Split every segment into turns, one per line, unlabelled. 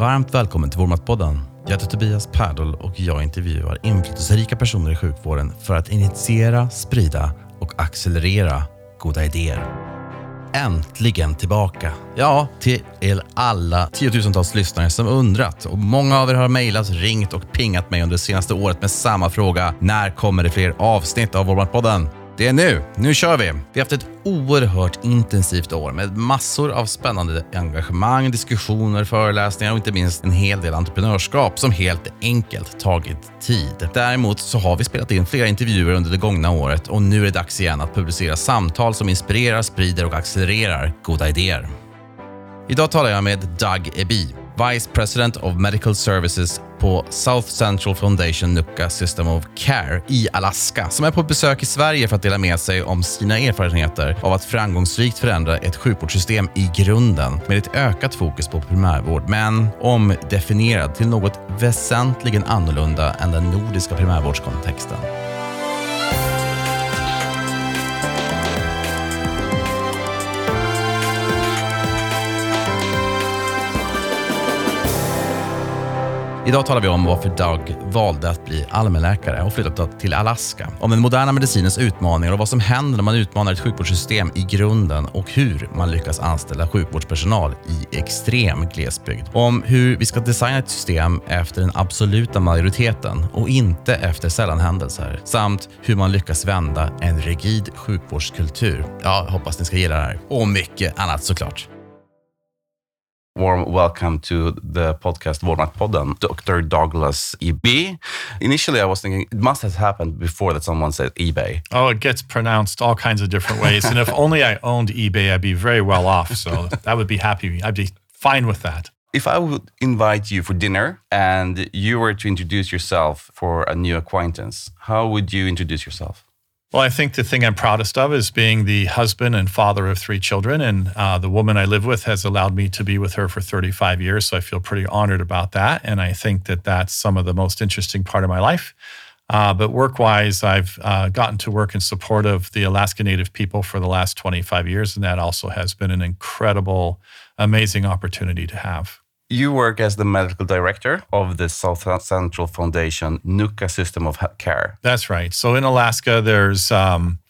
Varmt välkommen till Vårdmatpodden. Jag heter Tobias Pärdol och jag intervjuar inflytelserika personer i sjukvården för att initiera, sprida och accelerera goda idéer. Äntligen tillbaka! Ja, till er alla tiotusentals lyssnare som undrat. Och många av er har mejlat, ringt och pingat mig under det senaste året med samma fråga. När kommer det fler avsnitt av Vårdmatpodden? Det är nu. Nu kör vi. Vi har haft ett oerhört intensivt år med massor av spännande engagemang, diskussioner, föreläsningar och inte minst en hel del entreprenörskap som helt enkelt tagit tid. Däremot så har vi spelat in flera intervjuer under det gångna året och nu är det dags igen att publicera samtal som inspirerar, sprider och accelererar goda idéer. Idag talar jag med Doug Eby, Vice President of Medical Services på South Central Foundation Nuka System of Care i Alaska som är på besök i Sverige för att dela med sig om sina erfarenheter av att framgångsrikt förändra ett sjukvårdssystem i grunden med ett ökat fokus på primärvård, men omdefinierad till något väsentligen annorlunda än den nordiska primärvårdskontexten. Idag talar vi om varför Doug valde att bli allmänläkare och flyttade till Alaska. Om den moderna medicinens utmaningar och vad som händer när man utmanar ett sjukvårdssystem i grunden och hur man lyckas anställa sjukvårdspersonal i extrem glesbygd. Om hur vi ska designa ett system efter den absoluta majoriteten och inte efter sällanhändelser. Samt hur man lyckas vända en rigid sjukvårdskultur. Ja, jag hoppas ni ska gilla det här. Och mycket annat såklart. Warm welcome to the podcast Podden, Dr. Douglas Eby Initially, I was thinking it must have happened before that someone said eBay.
Oh, it gets pronounced all kinds of different ways. and if only I owned eBay, I'd be very well off. So I would be happy. I'd be fine with that.
If I would invite you for dinner and you were to introduce yourself for a new acquaintance, how would you introduce yourself?
Well, I think the thing I'm proudest of is being the husband and father of three children. And uh, the woman I live with has allowed me to be with her for 35 years. So I feel pretty honored about that. And I think that that's some of the most interesting part of my life. Uh, but work wise, I've uh, gotten to work in support of the Alaska Native people for the last 25 years. And that also has been an incredible, amazing opportunity to have.
You work as the medical director of the South Central Foundation Nuka System of Care.
That's right. So in Alaska, there's um,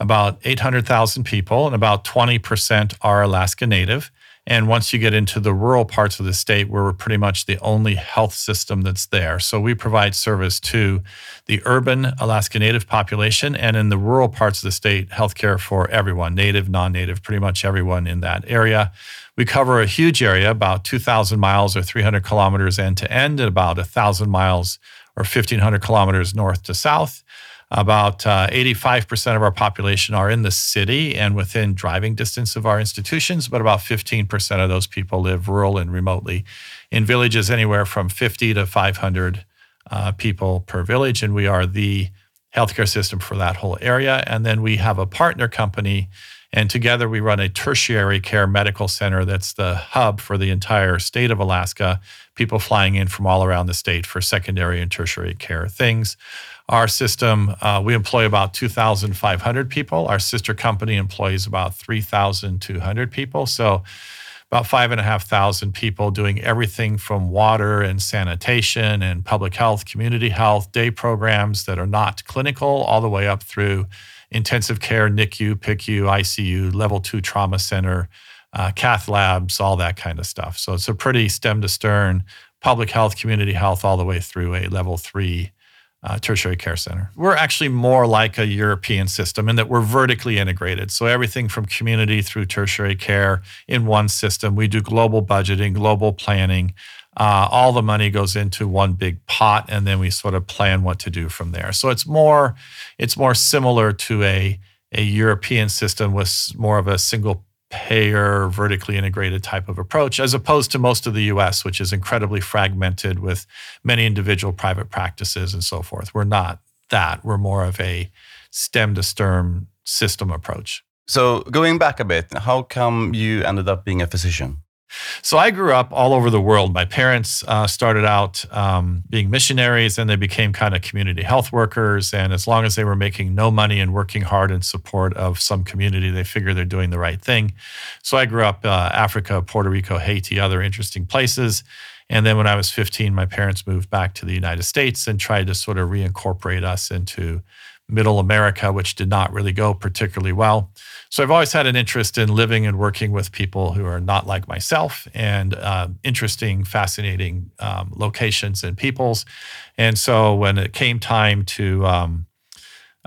about 800,000 people, and about 20% are Alaska Native. And once you get into the rural parts of the state, we're pretty much the only health system that's there. So we provide service to the urban Alaska Native population and in the rural parts of the state, healthcare for everyone, native, non native, pretty much everyone in that area. We cover a huge area, about 2,000 miles or 300 kilometers end to end, and about 1,000 miles or 1,500 kilometers north to south. About uh, 85% of our population are in the city and within driving distance of our institutions, but about 15% of those people live rural and remotely in villages anywhere from 50 to 500 uh, people per village. And we are the healthcare system for that whole area. And then we have a partner company and together we run a tertiary care medical center that's the hub for the entire state of Alaska, people flying in from all around the state for secondary and tertiary care things. Our system, uh, we employ about 2,500 people. Our sister company employs about 3,200 people. So, about five and a half thousand people doing everything from water and sanitation and public health, community health, day programs that are not clinical, all the way up through intensive care, NICU, PICU, ICU, level two trauma center, uh, cath labs, all that kind of stuff. So it's a pretty stem to stern public health, community health, all the way through a level three uh, tertiary care center. We're actually more like a European system in that we're vertically integrated. So everything from community through tertiary care in one system. We do global budgeting, global planning. Uh, all the money goes into one big pot, and then we sort of plan what to do from there. So it's more, it's more similar to a a European system with more of a single payer, vertically integrated type of approach, as opposed to most of the US, which is incredibly fragmented with many individual private practices and so forth. We're not that. We're more of a stem to stern system approach.
So, going back a bit, how come you ended up being a physician?
So I grew up all over the world. My parents uh, started out um, being missionaries and they became kind of community health workers. And as long as they were making no money and working hard in support of some community, they figured they're doing the right thing. So I grew up uh, Africa, Puerto Rico, Haiti, other interesting places. And then when I was 15, my parents moved back to the United States and tried to sort of reincorporate us into middle America, which did not really go particularly well. So I've always had an interest in living and working with people who are not like myself and uh, interesting, fascinating um, locations and peoples. And so when it came time to um,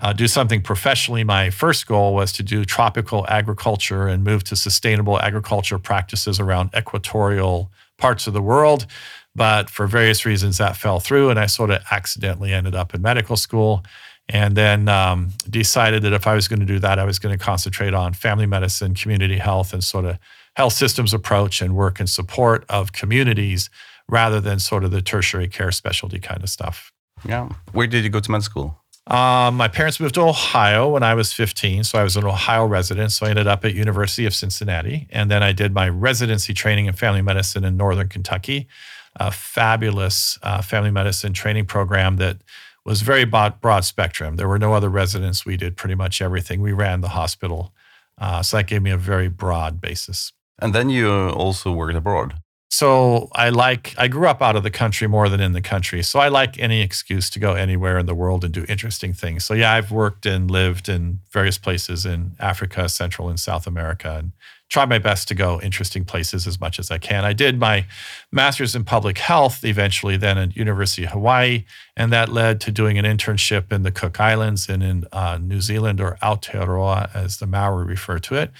uh, do something professionally, my first goal was to do tropical agriculture and move to sustainable agriculture practices around equatorial parts of the world. But for various reasons, that fell through, and I sort of accidentally ended up in medical school and then um, decided that if I was going to do that, I was going to concentrate on family medicine, community health, and sort of health systems approach and work in support of communities rather than sort of the tertiary care specialty kind of stuff.
Yeah. Where did you go to med school?
Um, my parents moved to Ohio when I was 15, so I was an Ohio resident. So I ended up at University of Cincinnati, and then I did my residency training in family medicine in Northern Kentucky, a fabulous uh, family medicine training program that was very broad, broad, spectrum. There were no other residents. We did pretty much everything. We ran the hospital. Uh, so that gave me a very broad basis.
And then you also worked abroad.
So I like, I grew up out of the country more than in the country. So I like any excuse to go anywhere in the world and do interesting things. So yeah, I've worked and lived in various places in Africa, Central and South America, and try my best to go interesting places as much as I can. I did my master's in public health eventually, then at University of Hawaii, and that led to doing an internship in the Cook Islands and in uh, New Zealand, or Aotearoa as the Maori refer to it.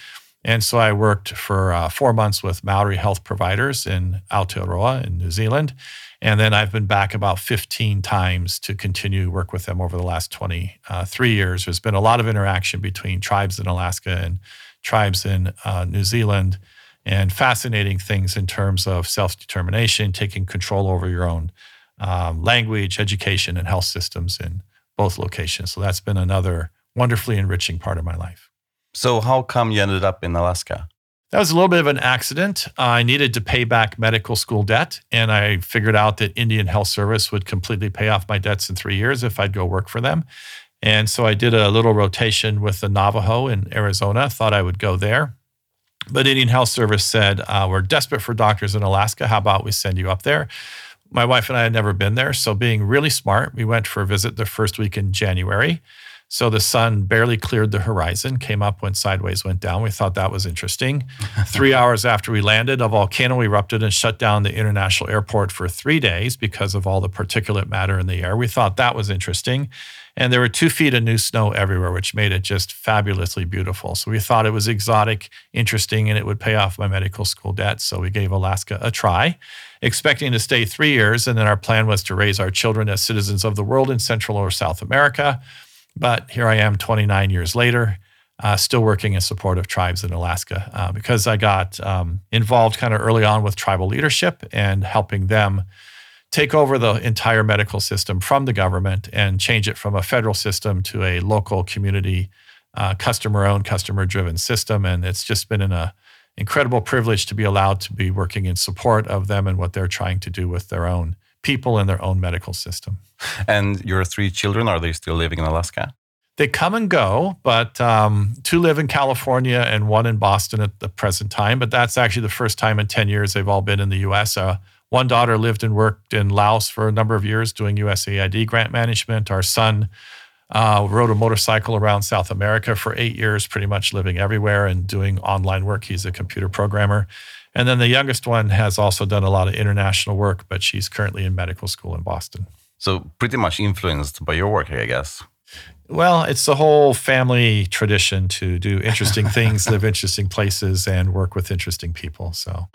And so I worked for uh, four months with Maori health providers in Aotearoa in New Zealand. And then I've been back about 15 times to continue work with them over the last 23 uh, years. There's been a lot of interaction between tribes in Alaska and tribes in uh, New Zealand, and fascinating things in terms of self determination, taking control over your own um, language, education, and health systems in both locations. So that's been another wonderfully enriching part of my life.
So, how come you ended up in Alaska?
That was a little bit of an accident. I needed to pay back medical school debt, and I figured out that Indian Health Service would completely pay off my debts in three years if I'd go work for them. And so I did a little rotation with the Navajo in Arizona, thought I would go there. But Indian Health Service said, uh, We're desperate for doctors in Alaska. How about we send you up there? My wife and I had never been there. So, being really smart, we went for a visit the first week in January. So the sun barely cleared the horizon, came up when sideways went down. We thought that was interesting. three hours after we landed, a volcano erupted and shut down the international airport for three days because of all the particulate matter in the air. We thought that was interesting. And there were two feet of new snow everywhere, which made it just fabulously beautiful. So we thought it was exotic, interesting, and it would pay off my medical school debt. So we gave Alaska a try, expecting to stay three years. And then our plan was to raise our children as citizens of the world in Central or South America. But here I am 29 years later, uh, still working in support of tribes in Alaska uh, because I got um, involved kind of early on with tribal leadership and helping them take over the entire medical system from the government and change it from a federal system to a local community uh, customer owned customer driven system and it's just been an incredible privilege to be allowed to be working in support of them and what they're trying to do with their own people and their own medical system.
And your three children, are they still living in Alaska?
They come and go, but um, two live in California and one in Boston at the present time. But that's actually the first time in 10 years they've all been in the US. Uh, one daughter lived and worked in Laos for a number of years doing USAID grant management. Our son uh, rode a motorcycle around South America for eight years, pretty much living everywhere and doing online work. He's a computer programmer. And then the youngest one has also done a lot of international work, but she's currently in medical school in Boston.
So, pretty much influenced by your work, I guess.
Well, it's the whole family tradition to do interesting things, live interesting places, and work with interesting people. So.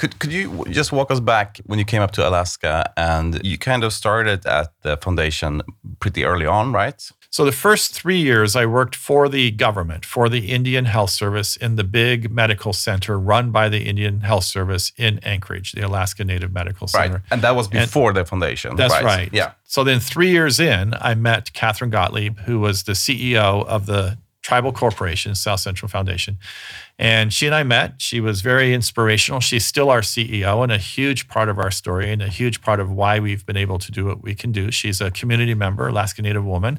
Could, could you just walk us back when you came up to Alaska and you kind of started at the foundation pretty early on, right?
So the first three years, I worked for the government, for the Indian Health Service in the big medical center run by the Indian Health Service in Anchorage, the Alaska Native Medical Center.
Right. And that was before and the foundation.
That's
right.
right.
Yeah.
So then three years in, I met Katherine Gottlieb, who was the CEO of the tribal corporation, South Central Foundation. And she and I met. She was very inspirational. She's still our CEO and a huge part of our story and a huge part of why we've been able to do what we can do. She's a community member, Alaska Native woman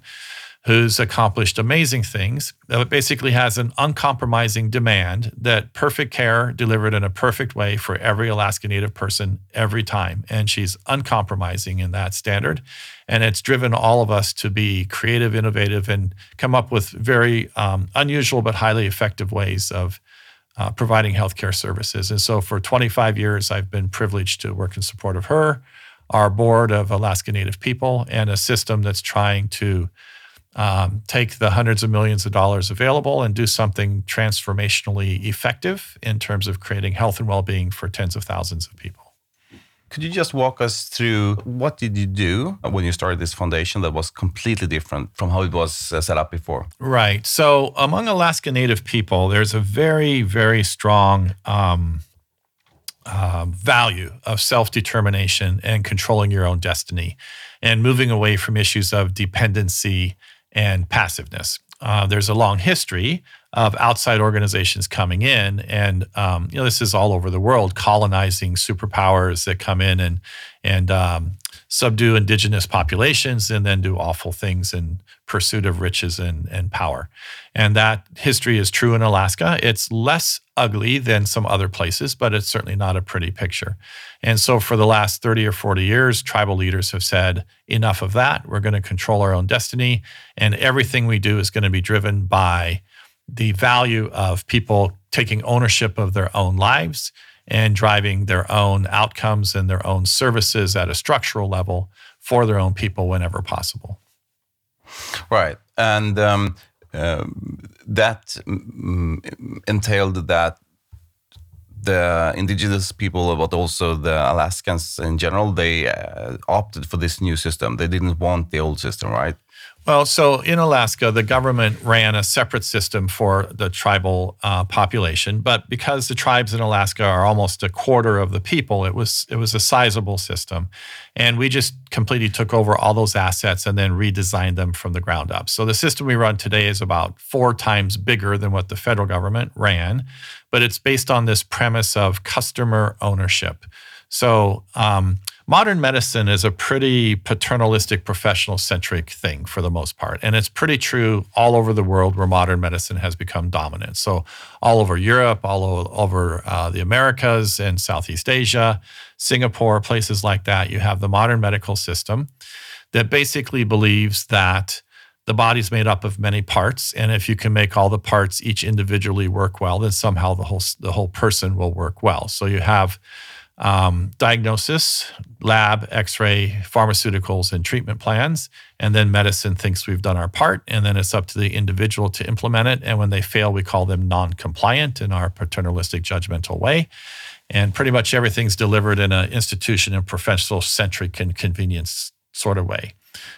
who's accomplished amazing things. that basically has an uncompromising demand that perfect care delivered in a perfect way for every Alaska Native person every time. And she's uncompromising in that standard. And it's driven all of us to be creative, innovative, and come up with very um, unusual but highly effective ways of uh, providing healthcare services. And so for 25 years, I've been privileged to work in support of her, our board of Alaska Native people, and a system that's trying to um, take the hundreds of millions of dollars available and do something transformationally effective in terms of creating health and well-being for tens of thousands of people.
Could you just walk us through what did you do when you started this foundation that was completely different from how it was uh, set up before?
Right. So among Alaska Native people, there's a very, very strong um, uh, value of self-determination and controlling your own destiny, and moving away from issues of dependency and passiveness. Uh, there's a long history of outside organizations coming in, and um, you know this is all over the world, colonizing superpowers that come in and and um, subdue indigenous populations, and then do awful things in pursuit of riches and, and power. And that history is true in Alaska. It's less ugly than some other places, but it's certainly not a pretty picture. And so, for the last 30 or 40 years, tribal leaders have said, enough of that. We're going to control our own destiny. And everything we do is going to be driven by the value of people taking ownership of their own lives and driving their own outcomes and their own services at a structural level for their own people whenever possible.
Right. And um, um, that mm, entailed that the indigenous people, but also the Alaskans in general, they uh, opted for this new system. They didn't want the old system, right?
Well, so in Alaska, the government ran a separate system for the tribal uh, population, but because the tribes in Alaska are almost a quarter of the people, it was it was a sizable system, and we just completely took over all those assets and then redesigned them from the ground up. So the system we run today is about four times bigger than what the federal government ran, but it's based on this premise of customer ownership. So um, modern medicine is a pretty paternalistic, professional centric thing for the most part. And it's pretty true all over the world where modern medicine has become dominant. So, all over Europe, all over uh, the Americas and Southeast Asia, Singapore, places like that, you have the modern medical system that basically believes that the body's made up of many parts and if you can make all the parts each individually work well then somehow the whole the whole person will work well so you have um, diagnosis, lab, x ray, pharmaceuticals, and treatment plans. And then medicine thinks we've done our part. And then it's up to the individual to implement it. And when they fail, we call them non compliant in our paternalistic, judgmental way. And pretty much everything's delivered in an institution and professional centric and convenience sort of way.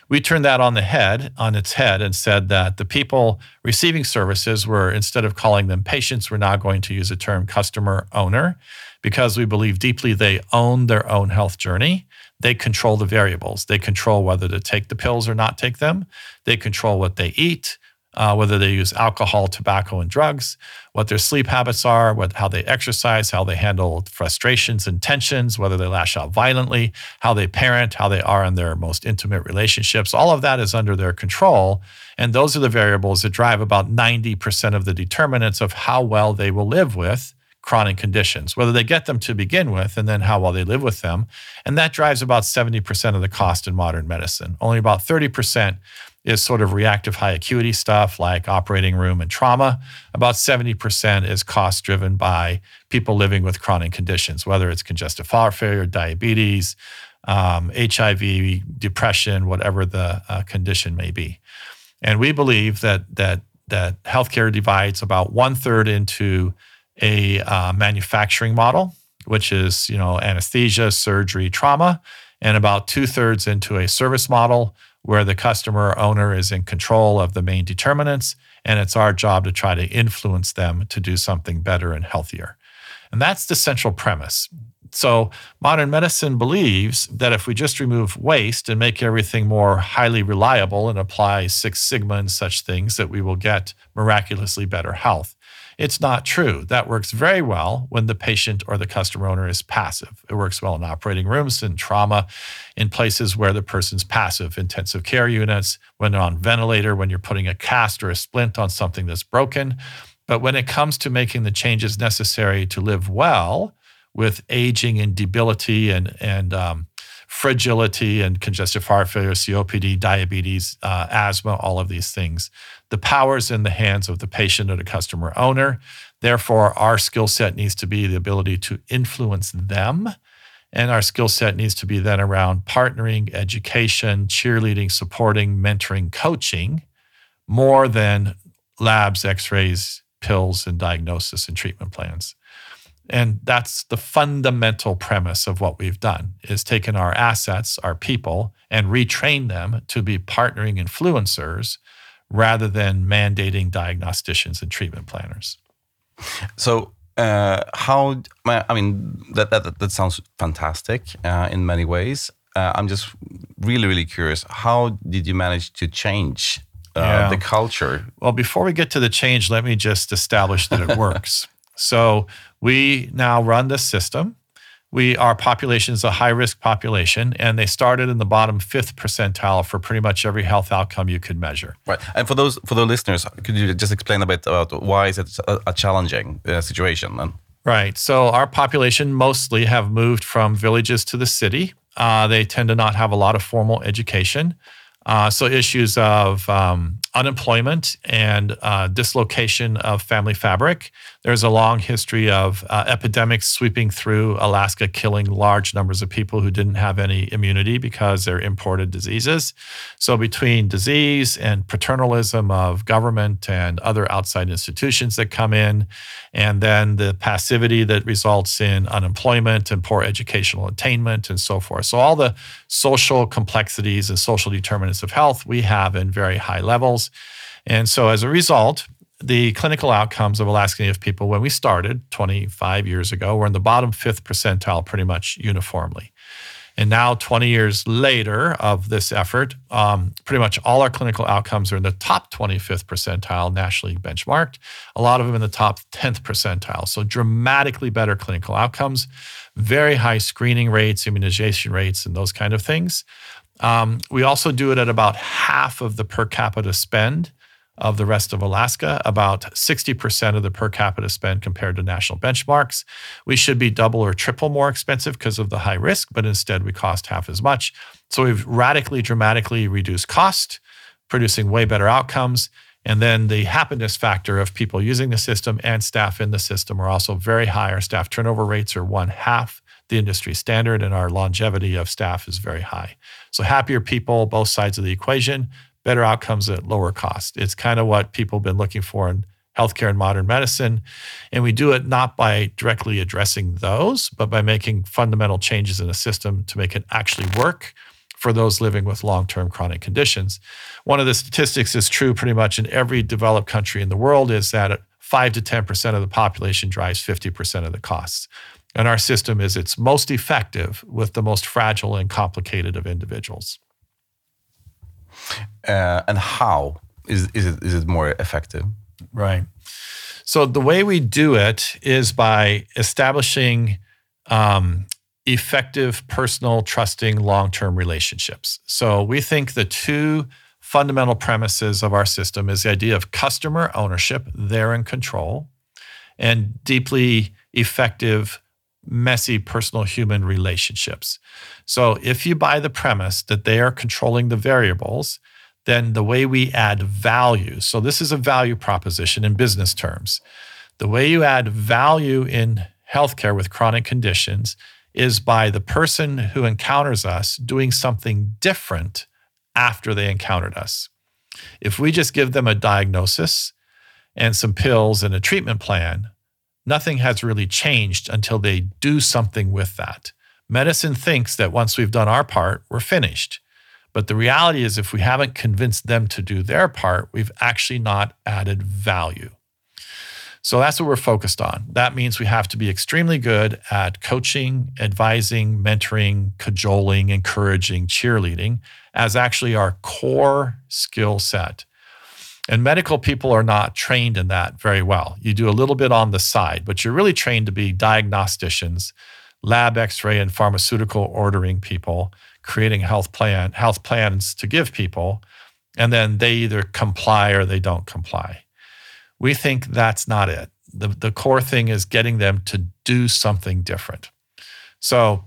We turned that on the head, on its head, and said that the people receiving services were, instead of calling them patients, we're now going to use the term customer owner because we believe deeply they own their own health journey. They control the variables. They control whether to take the pills or not take them. They control what they eat, uh, whether they use alcohol, tobacco, and drugs, what their sleep habits are, what, how they exercise, how they handle frustrations and tensions, whether they lash out violently, how they parent, how they are in their most intimate relationships. All of that is under their control. And those are the variables that drive about 90% of the determinants of how well they will live with chronic conditions, whether they get them to begin with and then how well they live with them. And that drives about 70% of the cost in modern medicine. Only about 30% is sort of reactive high acuity stuff like operating room and trauma. About 70% is cost driven by people living with chronic conditions, whether it's congestive heart failure, diabetes, um, HIV, depression, whatever the uh, condition may be. And we believe that that that healthcare divides about one third into a uh, manufacturing model, which is you know anesthesia, surgery, trauma, and about two thirds into a service model where the customer owner is in control of the main determinants, and it's our job to try to influence them to do something better and healthier. And that's the central premise. so modern medicine believes that if we just remove waste and make everything more highly reliable and apply Six Sigma and such things, that we will get miraculously better health. It's not true. That works very well when the patient or the customer owner is passive. It works well in operating rooms and trauma, in places where the person's passive, intensive care units, when they're on ventilator, when you're putting a cast or a splint on something that's broken. But when it comes to making the changes necessary to live well with aging and debility and, and um, fragility and congestive heart failure, COPD, diabetes, uh, asthma, all of these things. The power is in the hands of the patient or the customer owner. Therefore, our skill set needs to be the ability to influence them. And our skill set needs to be then around partnering, education, cheerleading, supporting, mentoring, coaching, more than labs, x rays, pills, and diagnosis and treatment plans. And that's the fundamental premise of what we've done is taken our assets, our people, and retrained them to be partnering influencers rather than mandating diagnosticians and treatment planners.
So, uh, how? I mean, that that, that sounds fantastic uh, in many ways. Uh, I'm just really, really curious. How did you manage to change uh, yeah. the culture?
Well, before we get to the change, let me just establish that it works. So we now run this system. We our population is a high risk population, and they started in the bottom fifth percentile for pretty much every health outcome you could measure.
Right, and for those for the listeners, could you just explain a bit about why is it a, challenging uh, situation then?
Right. So our population mostly have moved from villages to the city. Uh, they tend to not have a lot of formal education. Uh, so issues of um, unemployment and uh, dislocation of family fabric. There's a long history of uh, epidemics sweeping through Alaska, killing large numbers of people who didn't have any immunity because they're imported diseases. So, between disease and paternalism of government and other outside institutions that come in, and then the passivity that results in unemployment and poor educational attainment and so forth. So, all the social complexities and social determinants of health we have in very high levels. And so as a result, the clinical outcomes of Alaska Native people when we started 25 years ago were in the bottom fifth percentile pretty much uniformly. And now, 20 years later of this effort, um, pretty much all our clinical outcomes are in the top 25th percentile, nationally benchmarked, a lot of them in the top 10th percentile. So, dramatically better clinical outcomes, very high screening rates, immunization rates, and those kind of things. Um, we also do it at about half of the per capita spend of the rest of Alaska, about 60% of the per capita spend compared to national benchmarks. We should be double or triple more expensive because of the high risk, but instead we cost half as much. So we've radically, dramatically reduced cost, producing way better outcomes. And then the happiness factor of people using the system and staff in the system are also very high. Our staff turnover rates are one half the industry standard, and our longevity of staff is very high. So, happier people, both sides of the equation, better outcomes at lower cost. It's kind of what people have been looking for in healthcare and modern medicine. And we do it not by directly addressing those, but by making fundamental changes in the system to make it actually work for those living with long term chronic conditions. One of the statistics is true pretty much in every developed country in the world is that 5 to 10% of the population drives 50% of the costs. And our system is its most effective with the most fragile and complicated of individuals.
Uh, and how is, is, it, is it more effective?
Right. So the way we do it is by establishing um, effective, personal, trusting, long term relationships. So we think the two fundamental premises of our system is the idea of customer ownership, they're in control, and deeply effective messy personal human relationships. So if you buy the premise that they are controlling the variables, then the way we add value, so this is a value proposition in business terms. The way you add value in healthcare with chronic conditions is by the person who encounters us doing something different after they encountered us. If we just give them a diagnosis and some pills and a treatment plan, nothing has really changed until they do something with that. Medicine thinks that once we've done our part, we're finished. But the reality is, if we haven't convinced them to do their part, we've actually not added value. So that's what we're focused on. That means we have to be extremely good at coaching, advising, mentoring, cajoling, encouraging, cheerleading as actually our core skill set. And medical people are not trained in that very well. You do a little bit on the side, but you're really trained to be diagnosticians, lab x-ray and pharmaceutical ordering people, creating health plan health plans to give people, and then they either comply or they don't comply. We think that's not it. The, the core thing is getting them to do something different. So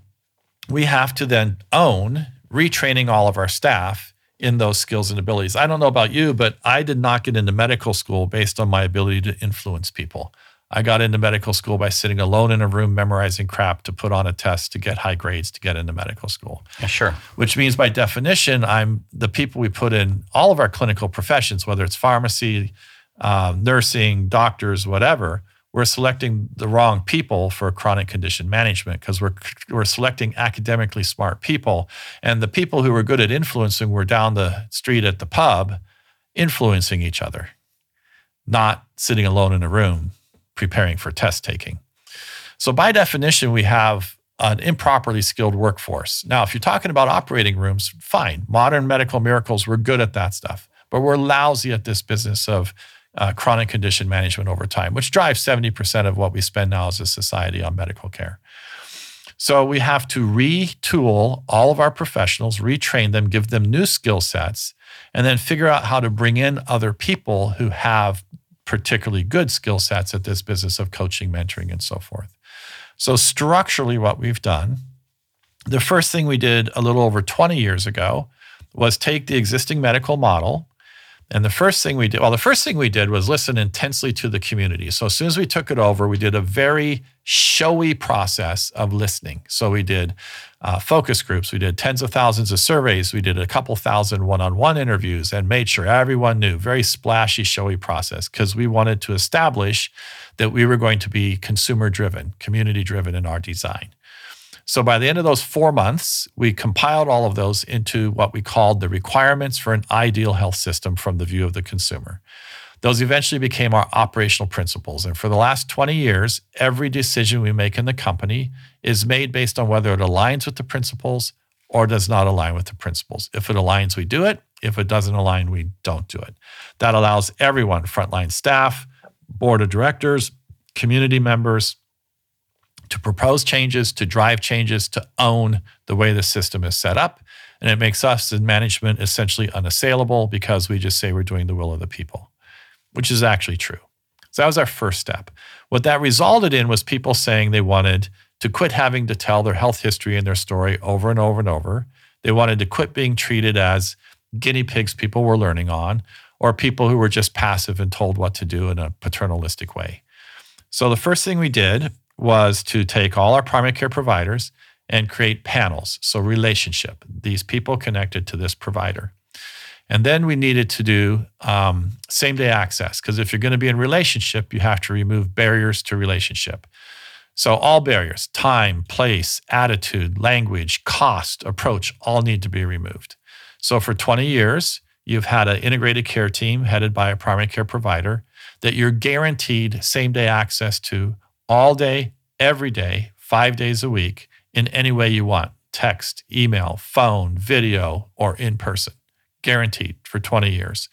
we have to then own retraining all of our staff in those skills and abilities. I don't know about you, but I did not get into medical school based on my ability to influence people. I got into medical school by sitting alone in a room memorizing crap to put on a test to get high grades to get into medical school.
Yeah, sure.
Which means by definition, I'm the people we put in all of our clinical professions, whether it's pharmacy, um, nursing, doctors, whatever, we're selecting the wrong people for chronic condition management because we're we're selecting academically smart people, and the people who were good at influencing were down the street at the pub, influencing each other, not sitting alone in a room preparing for test taking. So by definition, we have an improperly skilled workforce. Now, if you're talking about operating rooms, fine. Modern medical miracles, we're good at that stuff, but we're lousy at this business of uh, chronic condition management over time, which drives 70% of what we spend now as a society on medical care. So we have to retool all of our professionals, retrain them, give them new skill sets, and then figure out how to bring in other people who have particularly good skill sets at this business of coaching, mentoring, and so forth. So, structurally, what we've done, the first thing we did a little over 20 years ago was take the existing medical model and the first thing we did, well, the first thing we did was listen intensely to the community. So as soon as we took it over, we did a very showy process of listening. So we did uh, focus groups, we did tens of thousands of surveys, we did a couple thousand one on one interviews and made sure everyone knew. Very splashy, showy process because we wanted to establish that we were going to be consumer driven, community driven in our design. So by the end of those four months, we compiled all of those into what we called the requirements for an ideal health system from the view of the consumer. Those eventually became our operational principles. And for the last 20 years, every decision we make in the company is made based on whether it aligns with the principles or does not align with the principles. If it aligns, we do it. If it doesn't align, we don't do it. That allows everyone, frontline staff, board of directors, community members, to propose changes, to drive changes, to own the way the system is set up. And it makes us in management essentially unassailable because we just say we're doing the will of the people, which is actually true. So that was our first step. What that resulted in was people saying they wanted to quit having to tell their health history and their story over and over and over. They wanted to quit being treated as guinea pigs people were learning on, or people who were just passive and told what to do in a paternalistic way. So the first thing we did was to take all our primary care providers and create panels. So, relationship, these people connected to this provider. And then we needed to do um, same day access because if you're going to be in relationship, you have to remove barriers to relationship. So, all barriers, time, place, attitude, language, cost, approach, all need to be removed. So, for 20 years, you've had an integrated care team headed by a primary care provider that you're guaranteed same day access to all day, every day, five days a week in any way you want text, email, phone, video, or in person. Guaranteed for 20 years.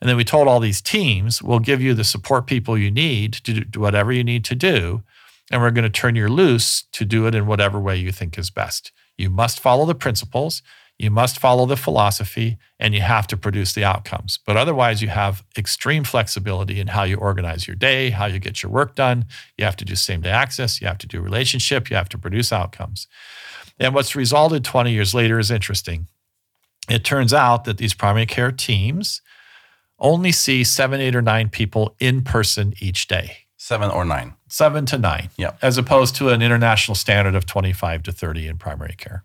And then we told all these teams, we'll give you the support people you need to do whatever you need to do. And we're going to turn you loose to do it in whatever way you think is best. You must follow the principles. You must follow the philosophy and you have to produce the outcomes. But otherwise, you have extreme flexibility in how you organize your day, how you get your work done. You have to do same day access, you have to do relationship, you have to produce outcomes. And what's resulted 20 years later is interesting. It turns out that these primary care teams only see seven, eight, or nine people in person each day.
Seven or nine.
Seven to nine.
Yeah.
As opposed to an international standard of 25 to 30 in primary care.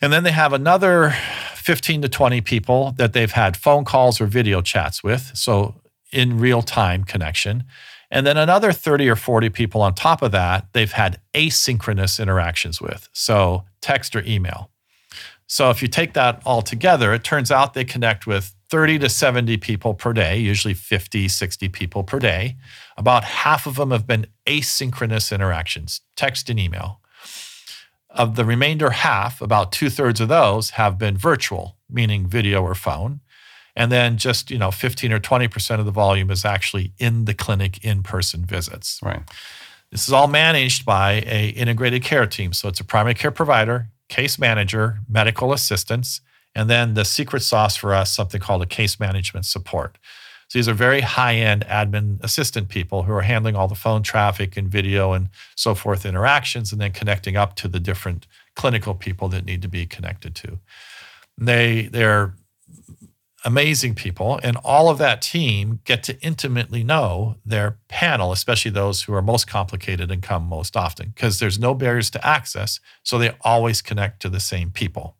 And then they have another 15 to 20 people that they've had phone calls or video chats with. So in real time connection. And then another 30 or 40 people on top of that, they've had asynchronous interactions with. So text or email. So if you take that all together, it turns out they connect with 30 to 70 people per day, usually 50, 60 people per day. About half of them have been asynchronous interactions, text and email. Of the remainder half, about two thirds of those have been virtual, meaning video or phone. And then just, you know, 15 or 20% of the volume is actually in the clinic in-person visits.
Right.
This is all managed by a integrated care team. So it's a primary care provider, case manager, medical assistants, and then the secret sauce for us, something called a case management support. So these are very high-end admin assistant people who are handling all the phone traffic and video and so forth interactions, and then connecting up to the different clinical people that need to be connected to. They they're amazing people, and all of that team get to intimately know their panel, especially those who are most complicated and come most often, because there's no barriers to access, so they always connect to the same people.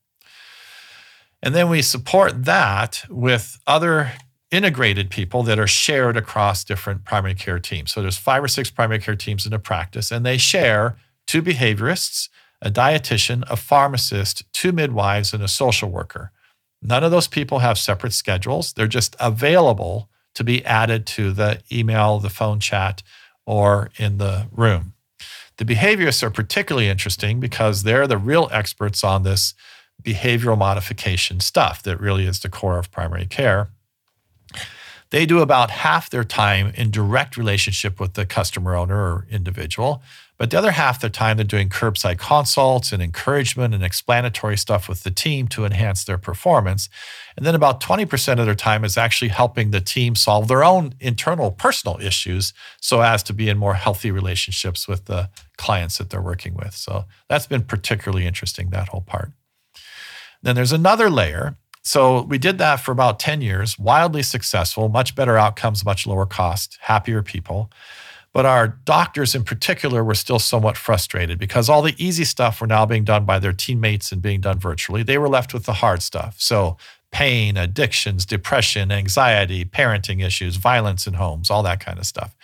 And then we support that with other integrated people that are shared across different primary care teams. So there's five or six primary care teams in a practice, and they share two behaviorists, a dietitian, a pharmacist, two midwives, and a social worker. None of those people have separate schedules. They're just available to be added to the email, the phone chat, or in the room. The behaviorists are particularly interesting because they're the real experts on this behavioral modification stuff that really is the core of primary care. They do about half their time in direct relationship with the customer owner or individual, but the other half of the time, they're doing curbside consults and encouragement and explanatory stuff with the team to enhance their performance. And then about 20% of their time is actually helping the team solve their own internal personal issues so as to be in more healthy relationships with the clients that they're working with. So that's been particularly interesting, that whole part. Then there's another layer. So we did that for about 10 years, wildly successful, much better outcomes, much lower cost, happier people. But our doctors in particular were still somewhat frustrated because all the easy stuff were now being done by their teammates and being done virtually. They were left with the hard stuff. So, pain, addictions, depression, anxiety, parenting issues, violence in homes, all that kind of stuff.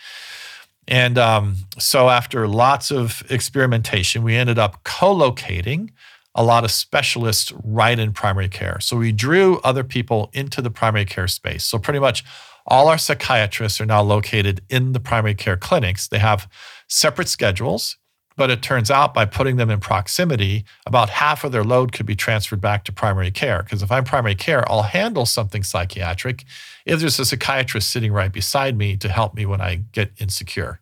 And um, so, after lots of experimentation, we ended up co locating a lot of specialists right in primary care. So, we drew other people into the primary care space. So, pretty much all our psychiatrists are now located in the primary care clinics. They have separate schedules, but it turns out by putting them in proximity, about half of their load could be transferred back to primary care. Because if I'm primary care, I'll handle something psychiatric if there's a psychiatrist sitting right beside me to help me when I get insecure.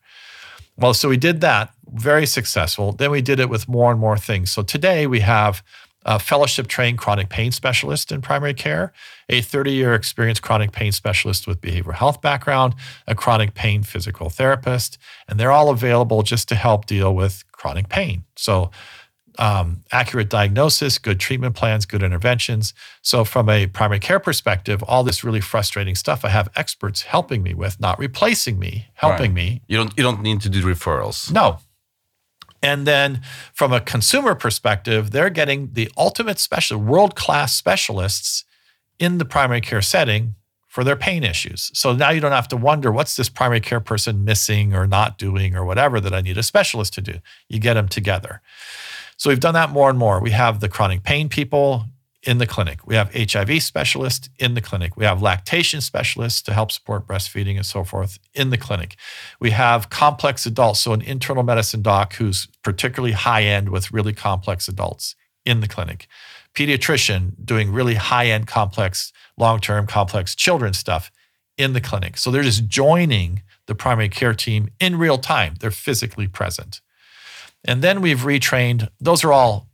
Well, so we did that, very successful. Then we did it with more and more things. So today we have a fellowship trained chronic pain specialist in primary care, a 30 year experienced chronic pain specialist with behavioral health background, a chronic pain physical therapist, and they're all available just to help deal with chronic pain. So, um, accurate diagnosis, good treatment plans, good interventions. So, from a primary care perspective, all this really frustrating stuff, I have experts helping me with, not replacing me, helping right. me.
You don't you don't need to do referrals.
No, and then from a consumer perspective, they're getting the ultimate special, world class specialists in the primary care setting for their pain issues. So now you don't have to wonder what's this primary care person missing or not doing or whatever that I need a specialist to do. You get them together. So we've done that more and more. We have the chronic pain people in the clinic. We have HIV specialists in the clinic. We have lactation specialists to help support breastfeeding and so forth in the clinic. We have complex adults, so an internal medicine doc who's particularly high end with really complex adults in the clinic. Pediatrician doing really high end, complex, long term, complex children stuff in the clinic. So they're just joining the primary care team in real time. They're physically present. And then we've retrained, those are all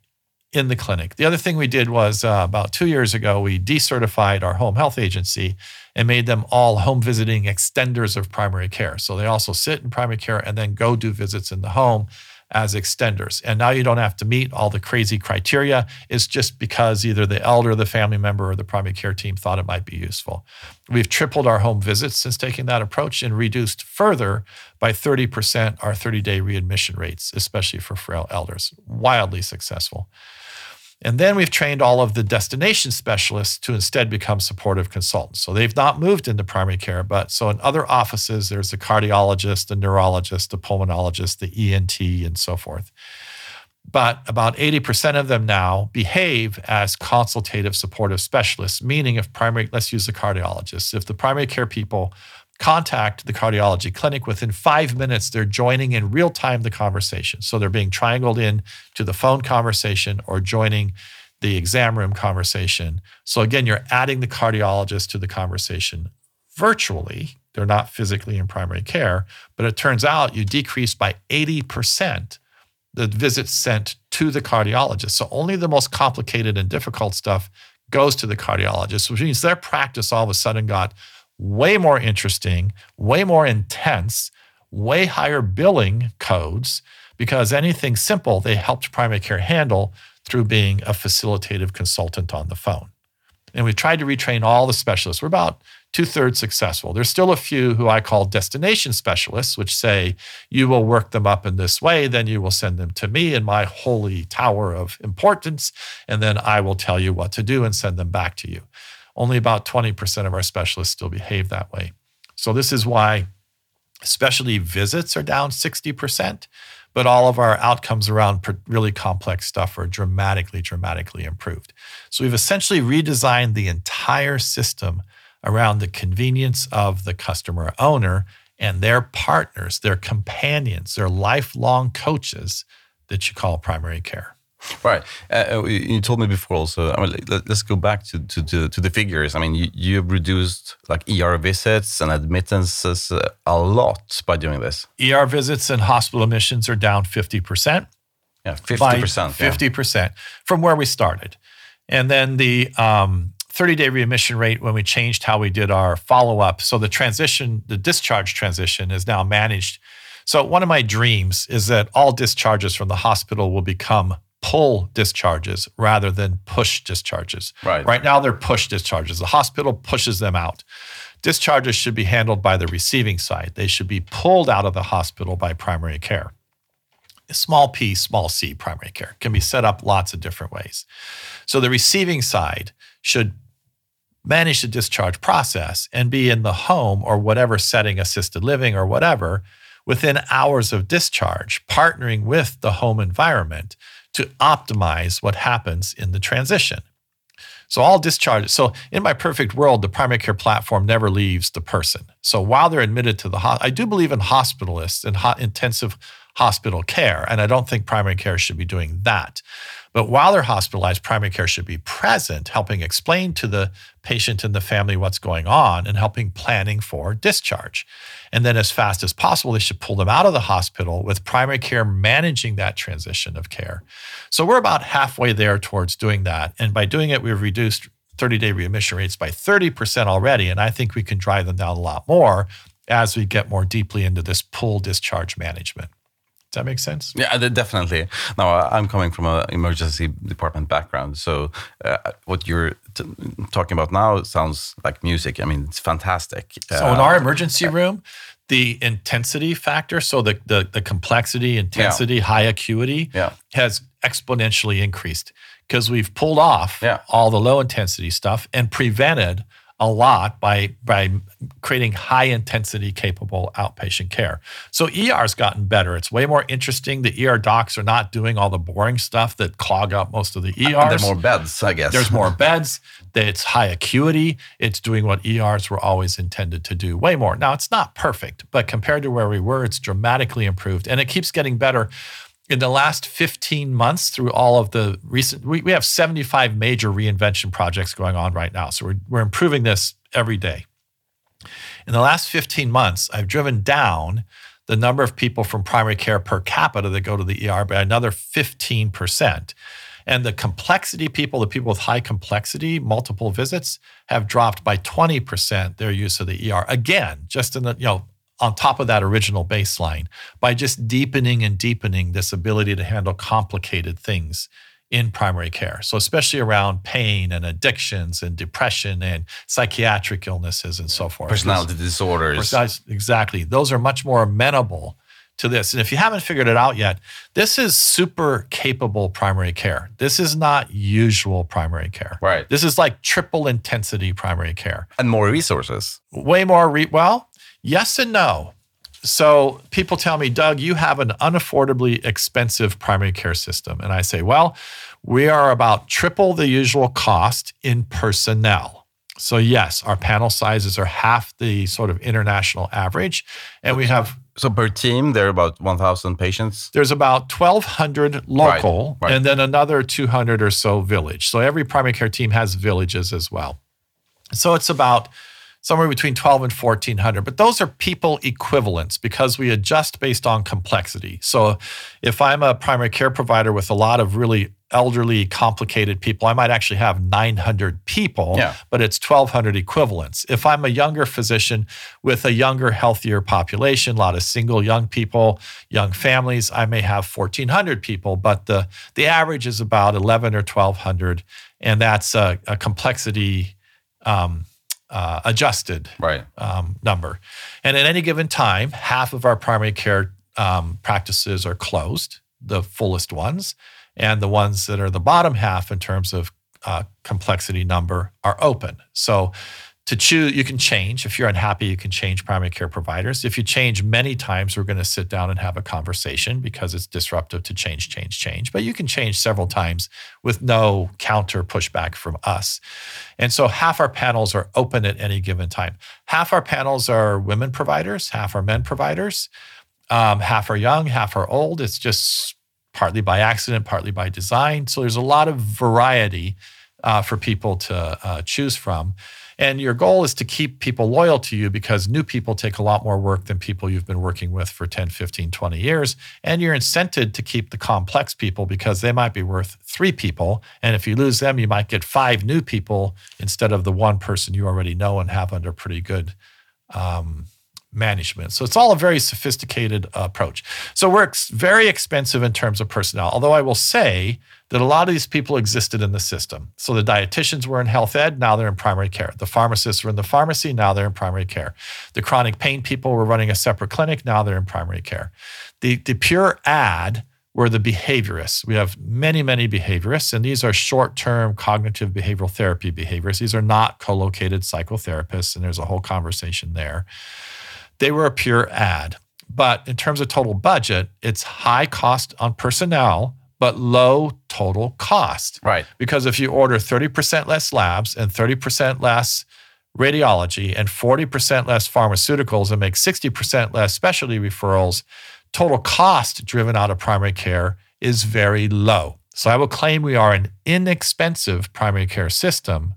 in the clinic. The other thing we did was uh, about two years ago, we decertified our home health agency and made them all home visiting extenders of primary care. So they also sit in primary care and then go do visits in the home as extenders. And now you don't have to meet all the crazy criteria. It's just because either the elder, the family member, or the primary care team thought it might be useful. We've tripled our home visits since taking that approach and reduced further by 30% our 30 day readmission rates, especially for frail elders. Wildly successful. And then we've trained all of the destination specialists to instead become supportive consultants. So they've not moved into primary care, but so in other offices, there's a cardiologist, a neurologist, a pulmonologist, the ENT, and so forth. but about 80% of them now behave as consultative supportive specialists, meaning if primary, let's use the cardiologists, if the primary care people contact the cardiology clinic within five minutes, they're joining in real time the conversation. So they're being triangled in to the phone conversation or joining the exam room conversation. So again, you're adding the cardiologist to the conversation virtually. They're not physically in primary care, but it turns out you decrease by 80% the visits sent to the cardiologist. So only the most complicated and difficult stuff goes to the cardiologist, which means their practice all of a sudden got way more interesting, way more intense, way higher billing codes because anything simple they helped primary care handle through being a facilitative consultant on the phone. And we tried to retrain all the specialists. We're about two thirds successful. There's still a few who I call destination specialists, which say, you will work them up in this way, then you will send them to me in my holy tower of importance, and then I will tell you what to do and send them back to you. Only about 20% of our specialists still behave that way. So, this is why specialty visits are down 60%, but all of our outcomes around really complex stuff are dramatically, dramatically improved. So, we've essentially redesigned the entire system around the convenience of the customer owner and their partners, their companions, their lifelong coaches that you call primary care.
Right. Uh, uh you told me before also. I mean, let, us go back to, to, to, to, the figures. I mean, you, you reduced like ER visits and admittances uh, a lot by doing this.
ER visits and hospital admissions are down 50%.
Yeah, 50%.
50% yeah. from where we started. And then the um, 30 day readmission rate when we changed how we did our follow up. So the transition, the discharge transition is now managed. So one of my dreams is that all discharges from the hospital will become pull discharges rather than push discharges.
Right.
Right now they're push discharges. The hospital pushes them out. Discharges should be handled by the receiving side. They should be pulled out of the hospital by primary care. Small p, small c primary care can be set up lots of different ways. So the receiving side should manage the discharge process and be in the home or whatever setting, assisted living or whatever, within hours of discharge, partnering with the home environment to optimize what happens in the transition. So all discharges. So in my perfect world, the primary care platform never leaves the person. So while they're admitted to the hospital, I do believe in hospitalists and ho- intensive hospital care, and I don't think primary care should be doing that. But while they're hospitalized, primary care should be present, helping explain to the patient and the family what's going on and helping planning for discharge. And then, as fast as possible, they should pull them out of the hospital with primary care managing that transition of care. So we're about halfway there towards doing that. And by doing it, we've reduced 30 day readmission rates by 30% already. And I think we can drive them down a lot more as we get more deeply into this pull discharge management. That make sense?
Yeah, definitely. Now, I'm coming from an emergency department background, so uh, what you're talking about now sounds like music. I mean, it's fantastic.
So, uh, in our emergency room, the intensity factor, so the the, the complexity, intensity, yeah. high acuity,
yeah.
has exponentially increased because we've pulled off
yeah.
all the low intensity stuff and prevented a lot by by creating high intensity capable outpatient care. So ER's gotten better. It's way more interesting. The ER docs are not doing all the boring stuff that clog up most of the ERs.
And there more beds, I guess.
There's more beds. It's high acuity. It's doing what ERs were always intended to do. Way more. Now it's not perfect, but compared to where we were, it's dramatically improved and it keeps getting better in the last 15 months through all of the recent we, we have 75 major reinvention projects going on right now. So we're, we're improving this every day. In the last 15 months i've driven down the number of people from primary care per capita that go to the er by another 15% and the complexity people the people with high complexity multiple visits have dropped by 20% their use of the er again just in the you know on top of that original baseline by just deepening and deepening this ability to handle complicated things in primary care. So, especially around pain and addictions and depression and psychiatric illnesses and so forth.
Personality disorders.
Exactly. Those are much more amenable to this. And if you haven't figured it out yet, this is super capable primary care. This is not usual primary care.
Right.
This is like triple intensity primary care.
And more resources.
Way more, re- well, Yes and no. So people tell me, Doug, you have an unaffordably expensive primary care system. And I say, well, we are about triple the usual cost in personnel. So, yes, our panel sizes are half the sort of international average. And we have
so per team, there are about 1,000 patients.
There's about 1,200 local, right, right. and then another 200 or so village. So every primary care team has villages as well. So it's about somewhere between 12 and 1400 but those are people equivalents because we adjust based on complexity so if i'm a primary care provider with a lot of really elderly, complicated people, I might actually have 900 people, yeah. but it's 1,200 equivalents. If I'm a younger physician with a younger, healthier population, a lot of single young people, young families, I may have 1,400 people, but the, the average is about 11 or 1,200. And that's a, a complexity um, uh, adjusted
right.
um, number. And at any given time, half of our primary care um, practices are closed, the fullest ones and the ones that are the bottom half in terms of uh, complexity number are open. So to choose, you can change. If you're unhappy, you can change primary care providers. If you change many times, we're going to sit down and have a conversation because it's disruptive to change, change, change. But you can change several times with no counter pushback from us. And so half our panels are open at any given time. Half our panels are women providers, half are men providers, um, half are young, half are old. It's just partly by accident, partly by design. So there's a lot of variety uh, for people to uh, choose from. And your goal is to keep people loyal to you because new people take a lot more work than people you've been working with for 10, 15, 20 years. And you're incented to keep the complex people because they might be worth three people. And if you lose them, you might get five new people instead of the one person you already know and have under pretty good um, management. So it's all a very sophisticated uh, approach. So we're ex- very expensive in terms of personnel, although I will say that a lot of these people existed in the system. So the dietitians were in health ed, now they're in primary care. The pharmacists were in the pharmacy, now they're in primary care. The chronic pain people were running a separate clinic, now they're in primary care. The, the pure ad were the behaviorists. We have many, many behaviorists, and these are short term cognitive behavioral therapy behaviorists. These are not co located psychotherapists, and there's a whole conversation there. They were a pure ad. But in terms of total budget, it's high cost on personnel, but low total cost.
Right.
Because if you order 30% less labs and 30% less radiology and 40% less pharmaceuticals and make 60% less specialty referrals, total cost driven out of primary care is very low. So I will claim we are an inexpensive primary care system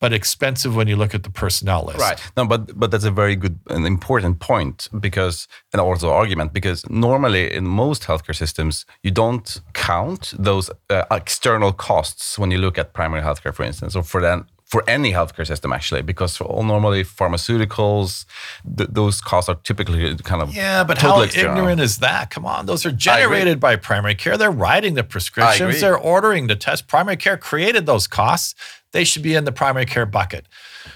but expensive when you look at the personnel list.
Right. No, but but that's a very good and important point because and also argument because normally in most healthcare systems you don't count those uh, external costs when you look at primary healthcare, for instance, or for then for any healthcare system actually because all normally pharmaceuticals th- those costs are typically kind of
yeah but how external. ignorant is that? Come on those are generated by primary care. They're writing the prescriptions. they're ordering the test. Primary care created those costs they should be in the primary care bucket.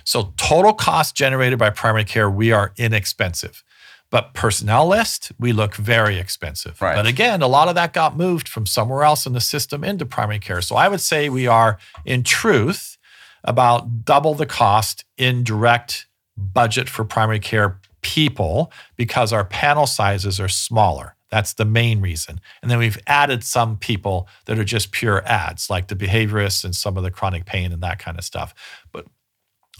So, total cost generated by primary care, we are inexpensive. But personnel list, we look very expensive.
Right.
But again, a lot of that got moved from somewhere else in the system into primary care. So I would say we are, in truth, about double the cost in direct budget for primary care people because our panel sizes are smaller. That's the main reason. And then we've added some people that are just pure ads, like the behaviorists and some of the chronic pain and that kind of stuff. But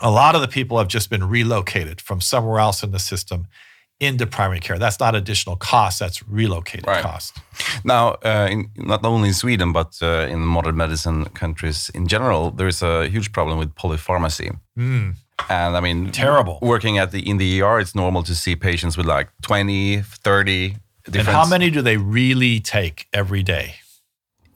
a lot of the people have just been relocated from somewhere else in the system into primary care. That's not additional cost, that's relocated right. cost.
Now, uh, in, not only in Sweden, but uh, in modern medicine countries in general, there is a huge problem with polypharmacy.
Mm.
And I mean,
terrible.
Working at the in the ER, it's normal to see patients with like 20, 30
and how many do they really take every day?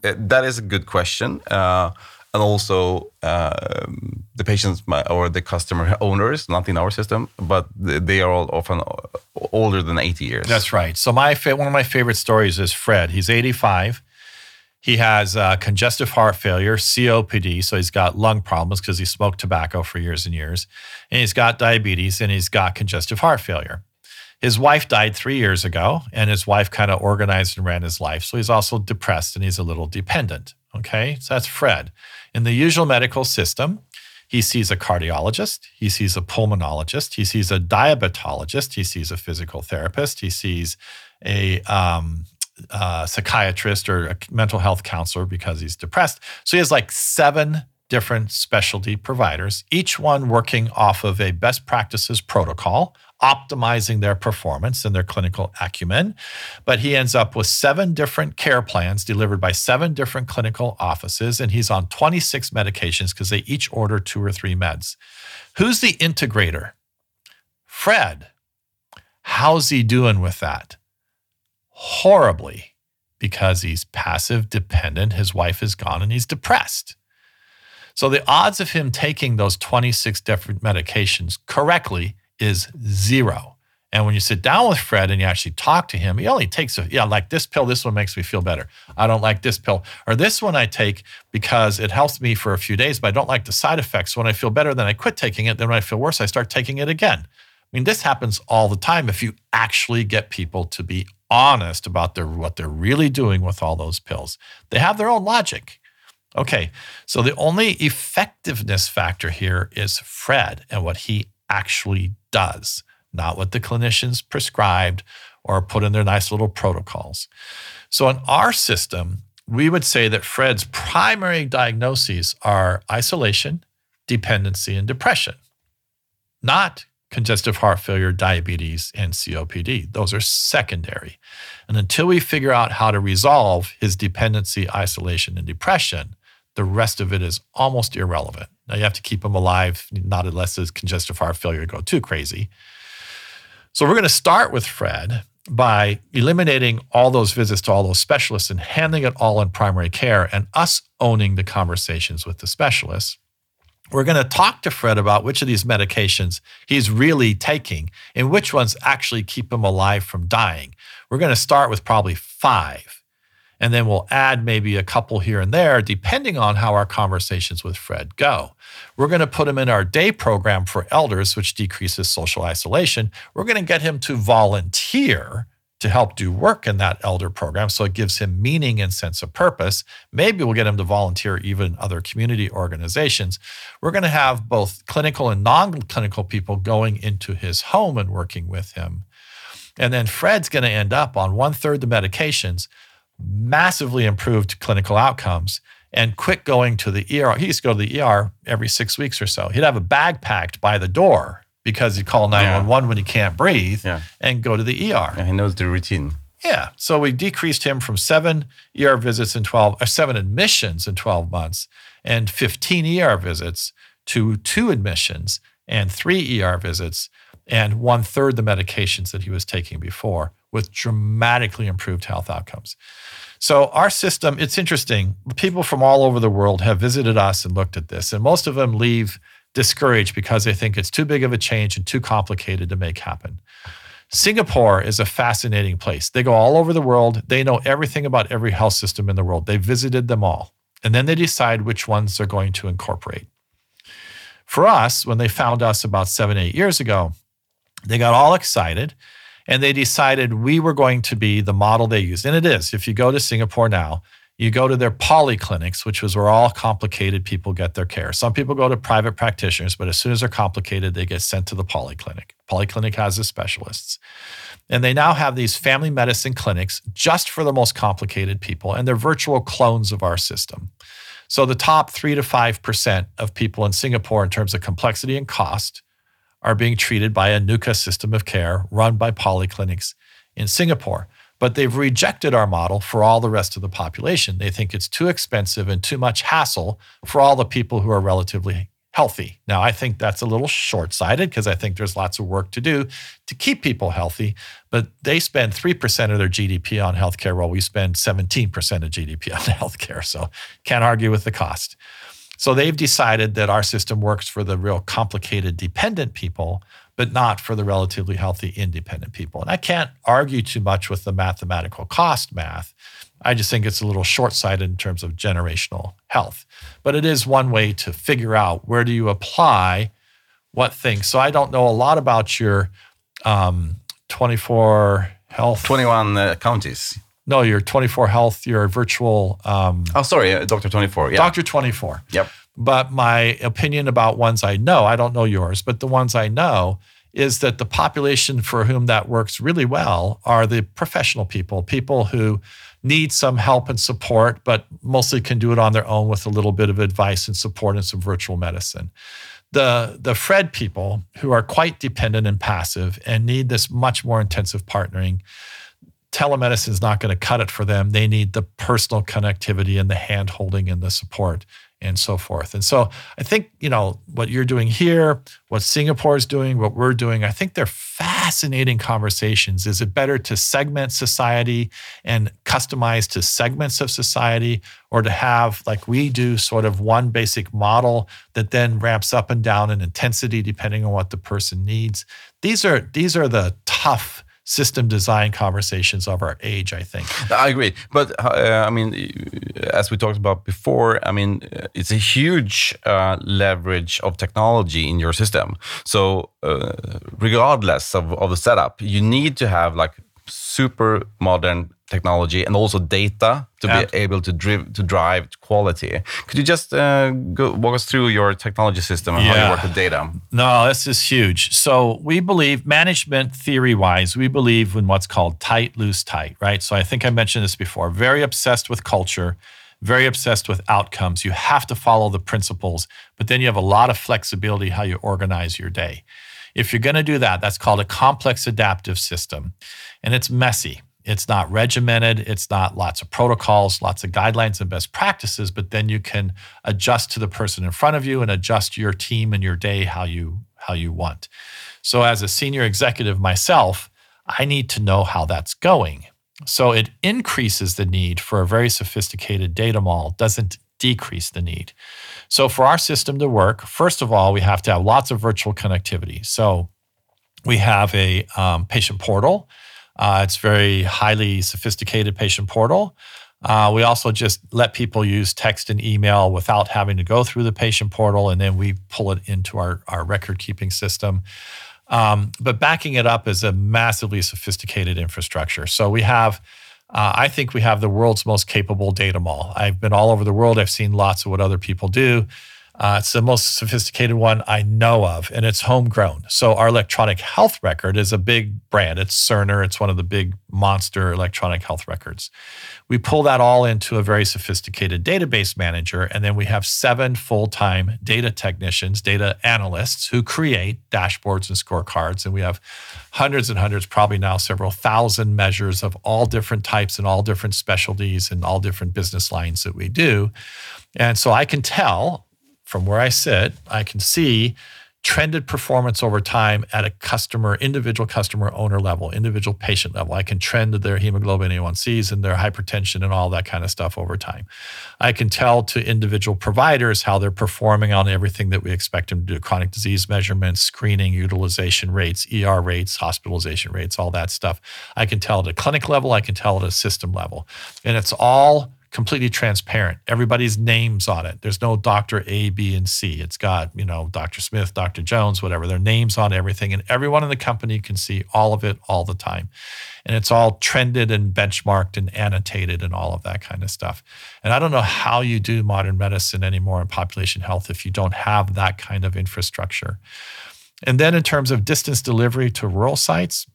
Uh, that is a good question. Uh, and also, uh, the patients or the customer owners, not in our system, but they are all often older than 80 years.
That's right. So, my one of my favorite stories is Fred. He's 85. He has uh, congestive heart failure, COPD, so he's got lung problems because he smoked tobacco for years and years. And he's got diabetes and he's got congestive heart failure. His wife died three years ago, and his wife kind of organized and ran his life. So he's also depressed and he's a little dependent. Okay, so that's Fred. In the usual medical system, He sees a cardiologist, he sees a pulmonologist, he sees a diabetologist, he sees a physical therapist, he sees a um, uh, psychiatrist or a mental health counselor because he's depressed. So he has like seven different specialty providers, each one working off of a best practices protocol, optimizing their performance and their clinical acumen. But he ends up with seven different care plans delivered by seven different clinical offices, and he's on 26 medications because they each order two or three meds. Who's the integrator? Fred. How's he doing with that? horribly because he's passive dependent. His wife is gone and he's depressed. So the odds of him taking those 26 different medications correctly is zero. And when you sit down with Fred and you actually talk to him, he only takes a, yeah, like this pill, this one makes me feel better. I don't like this pill. Or this one I take because it helps me for a few days, but I don't like the side effects. When I feel better, then I quit taking it. Then when I feel worse, I start taking it again. I mean, this happens all the time if you actually get people to be honest about their what they're really doing with all those pills. They have their own logic. Okay, so the only effectiveness factor here is Fred and what he actually does, not what the clinicians prescribed or put in their nice little protocols. So in our system, we would say that Fred's primary diagnoses are isolation, dependency, and depression, not congestive heart failure, diabetes, and COPD. Those are secondary. And until we figure out how to resolve his dependency, isolation, and depression, the rest of it is almost irrelevant. Now you have to keep him alive, not unless his congestive heart failure go too crazy. So we're going to start with Fred by eliminating all those visits to all those specialists and handling it all in primary care and us owning the conversations with the specialists. We're going to talk to Fred about which of these medications he's really taking and which ones actually keep him alive from dying. We're going to start with probably five, and then we'll add maybe a couple here and there, depending on how our conversations with Fred go. We're going to put him in our day program for elders, which decreases social isolation. We're going to get him to volunteer to help do work in that elder program so it gives him meaning and sense of purpose. Maybe we'll get him to volunteer even in other community organizations. We're going to have both clinical and non clinical people going into his home and working with him. And then Fred's going to end up on one third the medications, massively improved clinical outcomes, and quit going to the ER. He used to go to the ER every six weeks or so. He'd have a bag packed by the door because he'd call 911 yeah. when he can't breathe yeah. and go to the ER.
Yeah, he knows the routine.
Yeah. So we decreased him from seven ER visits in 12, or seven admissions in 12 months and 15 ER visits to two admissions and three ER visits and one third the medications that he was taking before with dramatically improved health outcomes. So our system, it's interesting. People from all over the world have visited us and looked at this, and most of them leave discouraged because they think it's too big of a change and too complicated to make happen. Singapore is a fascinating place. They go all over the world. They know everything about every health system in the world. They visited them all. And then they decide which ones they're going to incorporate. For us, when they found us about seven, eight years ago, they got all excited and they decided we were going to be the model they used. And it is. If you go to Singapore now, you go to their polyclinics, which is where all complicated people get their care. Some people go to private practitioners, but as soon as they're complicated, they get sent to the polyclinic. Polyclinic has the specialists. And they now have these family medicine clinics just for the most complicated people, and they're virtual clones of our system. So the top three to 5% of people in Singapore, in terms of complexity and cost, are being treated by a Nuka system of care run by polyclinics in Singapore but they've rejected our model for all the rest of the population. They think it's too expensive and too much hassle for all the people who are relatively healthy. Now, I think that's a little short sighted because I think there's lots of work to do to keep people healthy, but they spend 3% of their GDP on healthcare while we spend 17% of GDP on healthcare. So, can't argue with the cost. So, they've decided that our system works for the real complicated dependent people but not for the relatively healthy independent people. And I can't argue too much with the mathematical cost math. I just think it's a little short sighted in terms of generational health. But it is one way to figure out where do you apply what things. So I don't know a lot about your um, 24 health.
21 uh, counties.
No, your 24 health, your virtual. Um,
oh, sorry, uh, Doctor 24. Yeah.
Doctor 24.
Yep.
But my opinion about ones I know, I don't know yours, but the ones I know is that the population for whom that works really well are the professional people, people who need some help and support, but mostly can do it on their own with a little bit of advice and support and some virtual medicine. The, the Fred people who are quite dependent and passive and need this much more intensive partnering, telemedicine is not going to cut it for them. They need the personal connectivity and the hand holding and the support and so forth. And so I think, you know, what you're doing here, what Singapore is doing, what we're doing, I think they're fascinating conversations. Is it better to segment society and customize to segments of society or to have like we do sort of one basic model that then ramps up and down in intensity depending on what the person needs? These are these are the tough system design conversations of our age, I think.
I agree. But uh, I mean, as we talked about before, I mean, it's a huge uh, leverage of technology in your system. So, uh, regardless of, of the setup, you need to have like super modern technology and also data to be able to, drive to drive quality. Could you just uh, go, walk us through your technology system and yeah. how you work with data?
No, this is huge. So we believe management theory wise, we believe in what's called tight, loose, tight, right? So I think I mentioned this before. Very obsessed with culture, very obsessed with outcomes. You have to follow the principles, but then you have a lot of flexibility how you organize your day. If you're going to do that, that's called a complex adaptive system, and it's messy. It's not regimented. It's not lots of protocols, lots of guidelines and best practices, but then you can adjust to the person in front of you and adjust your team and your day how you how you want. So as a senior executive myself, I need to know how that's going. So it increases the need for a very sophisticated data mall, doesn't decrease the need. So for our system to work, first of all, we have to have lots of virtual connectivity. So we have a um, patient portal uh, it's very highly sophisticated patient portal. Uh, we also just let people use text and email without having to go through the patient portal, and then we pull it into our, our record keeping system. Um, but backing it up is a massively sophisticated infrastructure. So we have, uh, I think we have the world's most capable data mall. I've been all over the world. I've seen lots of what other people do. Uh, it's the most sophisticated one I know of, and it's homegrown. So our electronic health record is a big brand. It's Cerner. It's one of the big monster electronic health records. We pull that all into a very sophisticated database manager, and then we have seven full-time data technicians, data analysts who create dashboards and scorecards. And we have hundreds and hundreds, probably now several thousand measures of all different types and all different specialties and all different business lines that we do. And so I can tell from where I sit, I can see trended performance over time at a customer, individual customer owner level, individual patient level. I can trend their hemoglobin A1Cs and their hypertension and all that kind of stuff over time. I can tell to individual providers how they're performing on everything that we expect them to do chronic disease measurements, screening, utilization rates, ER rates, hospitalization rates, all that stuff. I can tell at a clinic level, I can tell at a system level. And it's all completely transparent. Everybody's names on it. There's no Dr. A, B, and C. It's got, you know, Dr. Smith, Dr. Jones, whatever. Their names on everything. And everyone in the company can see all of it all the time. And it's all trended and benchmarked and annotated and all of that kind of stuff. And I don't know how you do modern medicine anymore in population health if you don't have that kind of infrastructure. And then in terms of distance delivery to rural sites,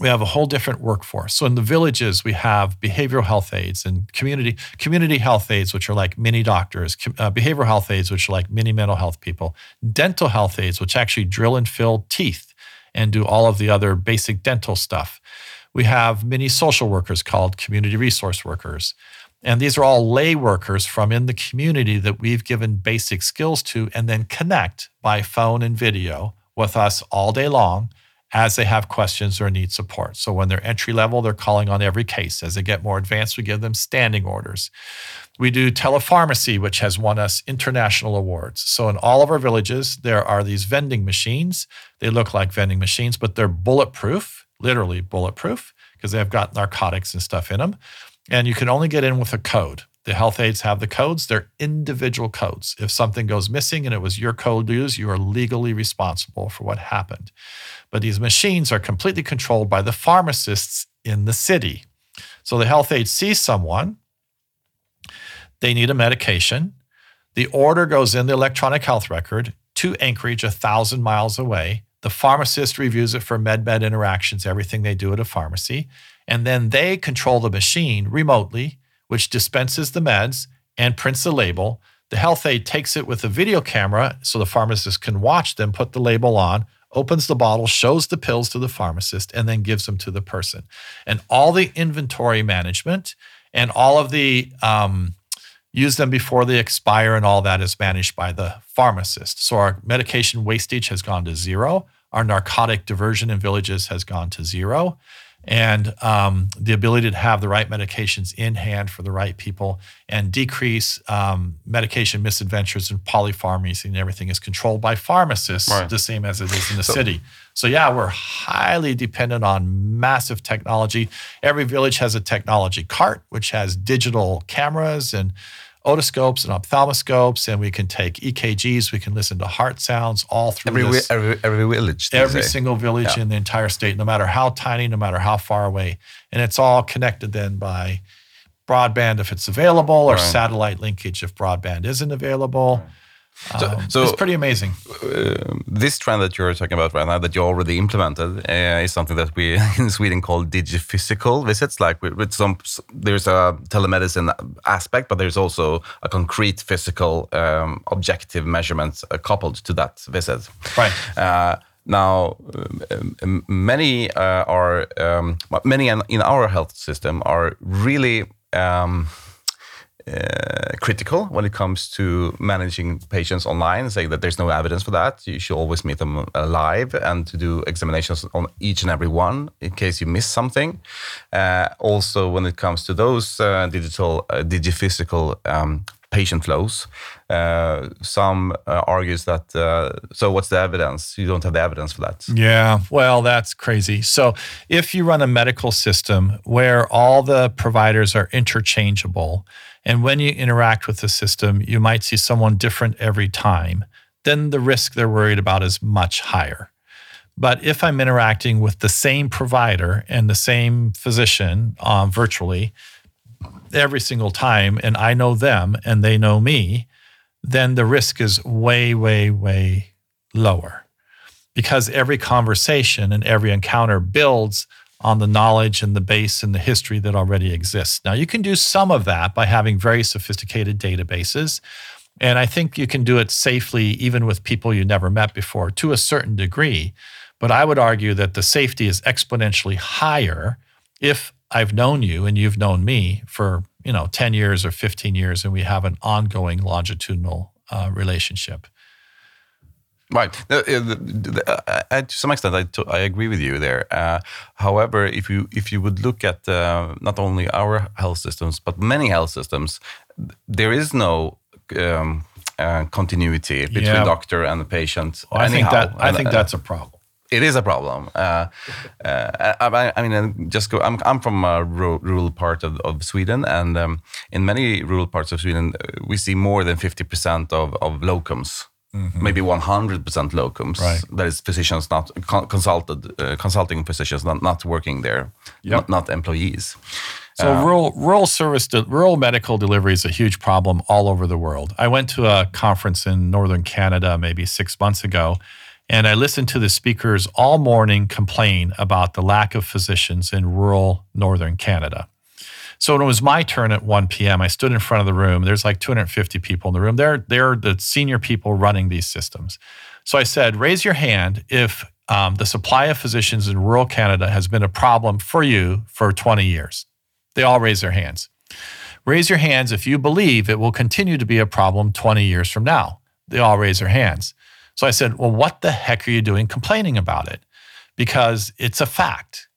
we have a whole different workforce. So in the villages, we have behavioral health aides and community community health aides, which are like mini doctors, uh, behavioral health aides, which are like mini mental health people, dental health aides, which actually drill and fill teeth and do all of the other basic dental stuff. We have many social workers called community resource workers. And these are all lay workers from in the community that we've given basic skills to and then connect by phone and video with us all day long as they have questions or need support. So when they're entry level, they're calling on every case. As they get more advanced, we give them standing orders. We do telepharmacy, which has won us international awards. So in all of our villages, there are these vending machines. They look like vending machines, but they're bulletproof, literally bulletproof, because they've got narcotics and stuff in them. And you can only get in with a code. The health aides have the codes, they're individual codes. If something goes missing and it was your code used, you are legally responsible for what happened. But these machines are completely controlled by the pharmacists in the city. So the health aide sees someone, they need a medication. The order goes in the electronic health record to Anchorage, a thousand miles away. The pharmacist reviews it for med med interactions, everything they do at a pharmacy. And then they control the machine remotely, which dispenses the meds and prints the label. The health aide takes it with a video camera so the pharmacist can watch them put the label on, opens the bottle, shows the pills to the pharmacist, and then gives them to the person. And all the inventory management and all of the um, use them before they expire and all that is managed by the pharmacist. So our medication wastage has gone to zero. Our narcotic diversion in villages has gone to zero and um, the ability to have the right medications in hand for the right people and decrease um, medication misadventures and polypharmacy and everything is controlled by pharmacists, right. the same as it is in the so, city. So, yeah, we're highly dependent on massive technology. Every village has a technology cart, which has digital cameras and otoscopes and ophthalmoscopes, and we can take EKGs. We can listen to heart sounds all through
every
this.
every, every village.
Every single village yeah. in the entire state, no matter how tiny, no matter how far away, and it's all connected then by broadband if it's available, or right. satellite linkage if broadband isn't available. Right. So, um, so, it's pretty amazing.
Uh, this trend that you're talking about right now, that you already implemented, uh, is something that we in Sweden call digiphysical visits. Like with, with, some, there's a telemedicine aspect, but there's also a concrete physical um, objective measurement uh, coupled to that visit.
Right. Uh,
now, um, many uh, are um, many in our health system are really. Uh, critical when it comes to managing patients online, saying that there's no evidence for that. You should always meet them alive and to do examinations on each and every one in case you miss something. Uh, also, when it comes to those uh, digital, uh, digiphysical um, patient flows. Uh, some uh, argues that uh, so what's the evidence? You don't have the evidence for that.
Yeah, well, that's crazy. So if you run a medical system where all the providers are interchangeable, and when you interact with the system, you might see someone different every time, then the risk they're worried about is much higher. But if I'm interacting with the same provider and the same physician um, virtually every single time, and I know them and they know me, then the risk is way, way, way lower because every conversation and every encounter builds on the knowledge and the base and the history that already exists. Now, you can do some of that by having very sophisticated databases. And I think you can do it safely, even with people you never met before, to a certain degree. But I would argue that the safety is exponentially higher if I've known you and you've known me for you know 10 years or 15 years, and we have an ongoing longitudinal uh, relationship.
Right. Uh, uh, to some extent, I, I agree with you there. Uh, however, if you if you would look at uh, not only our health systems but many health systems, there is no um, uh, continuity between yeah. doctor and the patient.
Well, I think that I think that's a problem.
It is a problem. Uh, I, I, mean, just go. I'm, I'm from a rural part of, of Sweden, and um, in many rural parts of Sweden, we see more than fifty percent of, of locums Mm-hmm. maybe 100% locums. Right. That is physicians not consulted, uh, consulting physicians not, not working there, yep. not, not, employees.
So uh, rural rural service de- rural medical delivery is a huge problem all over the world. I went to a conference in northern Canada maybe six months ago, and I listened to the speakers all morning complain about the lack of physicians in rural northern Canada. So when it was my turn at 1 p.m., I stood in front of the room. There's like 250 people in the room. They're, they're the senior people running these systems. So I said, raise your hand if um, the supply of physicians in rural Canada has been a problem for you for 20 years. They all raise their hands. Raise your hands if you believe it will continue to be a problem 20 years from now. They all raise their hands. So I said, Well, what the heck are you doing complaining about it? Because it's a fact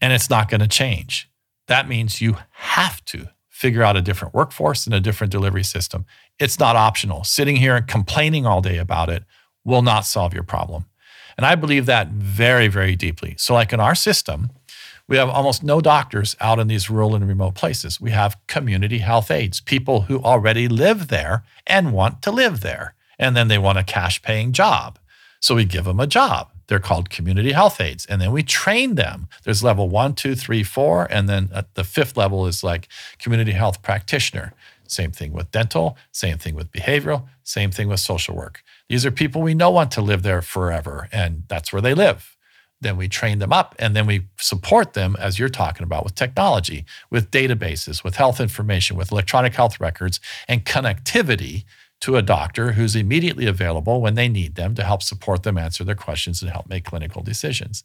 and it's not going to change that means you have to figure out a different workforce and a different delivery system. It's not optional. Sitting here and complaining all day about it will not solve your problem. And I believe that very, very deeply. So, like in our system, we have almost no doctors out in these rural and remote places. We have community health aides, people who already live there and want to live there. And then they want a cash paying job. So we give them a job. They're called community health aides. And then we train them. There's level one, two, three, four. And then uh, the fifth level is like community health practitioner. same thing with dental, same thing with behavioral, same thing with social work. These are people we know want to live there forever, and that's where they live. Then we train them up and then we support them, as you're talking about, with technology, with databases, with health information, with electronic health records, and connectivity to a doctor who's immediately available when they need them to help support them answer their questions and help make clinical decisions.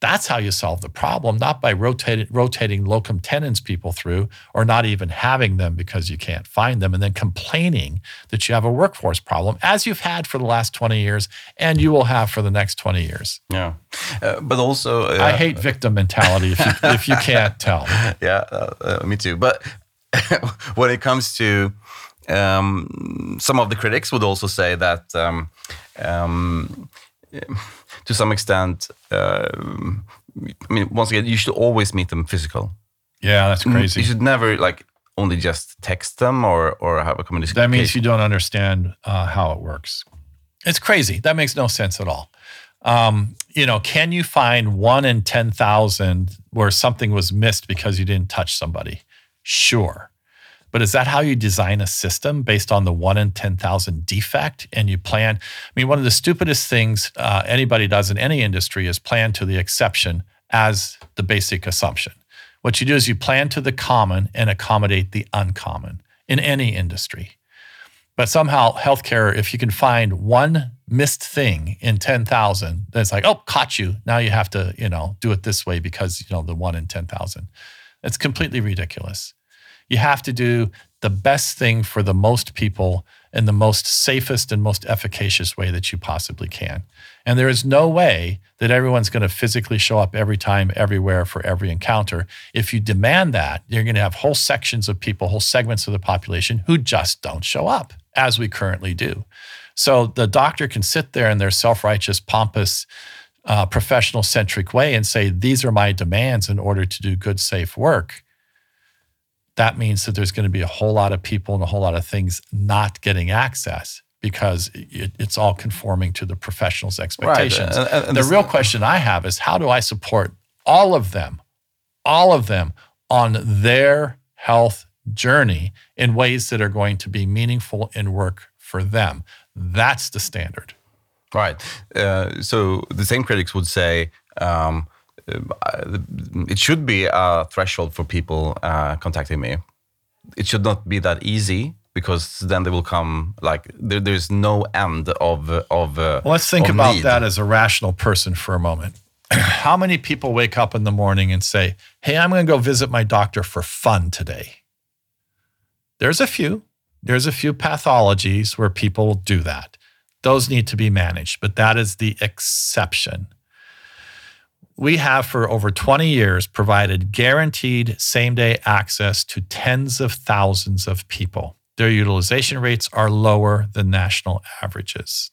That's how you solve the problem, not by rotating, rotating locum tenens people through or not even having them because you can't find them and then complaining that you have a workforce problem, as you've had for the last 20 years and you will have for the next 20 years.
Yeah. Uh, but also, uh,
I hate victim mentality if you, if you can't tell.
Yeah, uh, uh me too. But when it comes to um, some of the critics would also say that um, um, to some extent, uh, I mean, once again, you should always meet them physical.
Yeah, that's crazy.
You should never like only just text them or or have a communication.
That means you don't understand uh, how it works. It's crazy. That makes no sense at all. Um, you know, can you find one in ten thousand where something was missed because you didn't touch somebody? Sure. But is that how you design a system based on the one in 10,000 defect and you plan? I mean, one of the stupidest things uh, anybody does in any industry is plan to the exception as the basic assumption. What you do is you plan to the common and accommodate the uncommon in any industry. But somehow, healthcare, if you can find one missed thing in 10,000, then it's like, oh, caught you. Now you have to, you know, do it this way because, you know, the one in 10,000. It's completely ridiculous. You have to do the best thing for the most people in the most safest and most efficacious way that you possibly can. And there is no way that everyone's going to physically show up every time, everywhere, for every encounter. If you demand that, you're going to have whole sections of people, whole segments of the population who just don't show up, as we currently do. So the doctor can sit there in their self righteous, pompous, uh, professional centric way and say, These are my demands in order to do good, safe work that means that there's going to be a whole lot of people and a whole lot of things not getting access because it, it's all conforming to the professional's expectations. Right. And, and the real question I have is how do I support all of them, all of them on their health journey in ways that are going to be meaningful and work for them? That's the standard.
Right. Uh, so the same critics would say, um, it should be a threshold for people uh, contacting me. It should not be that easy because then they will come like there, there's no end of of. Uh,
well, let's think about
need.
that as a rational person for a moment. How many people wake up in the morning and say, "Hey, I'm going to go visit my doctor for fun today"? There's a few. There's a few pathologies where people do that. Those need to be managed, but that is the exception we have for over 20 years provided guaranteed same day access to tens of thousands of people. Their utilization rates are lower than national averages.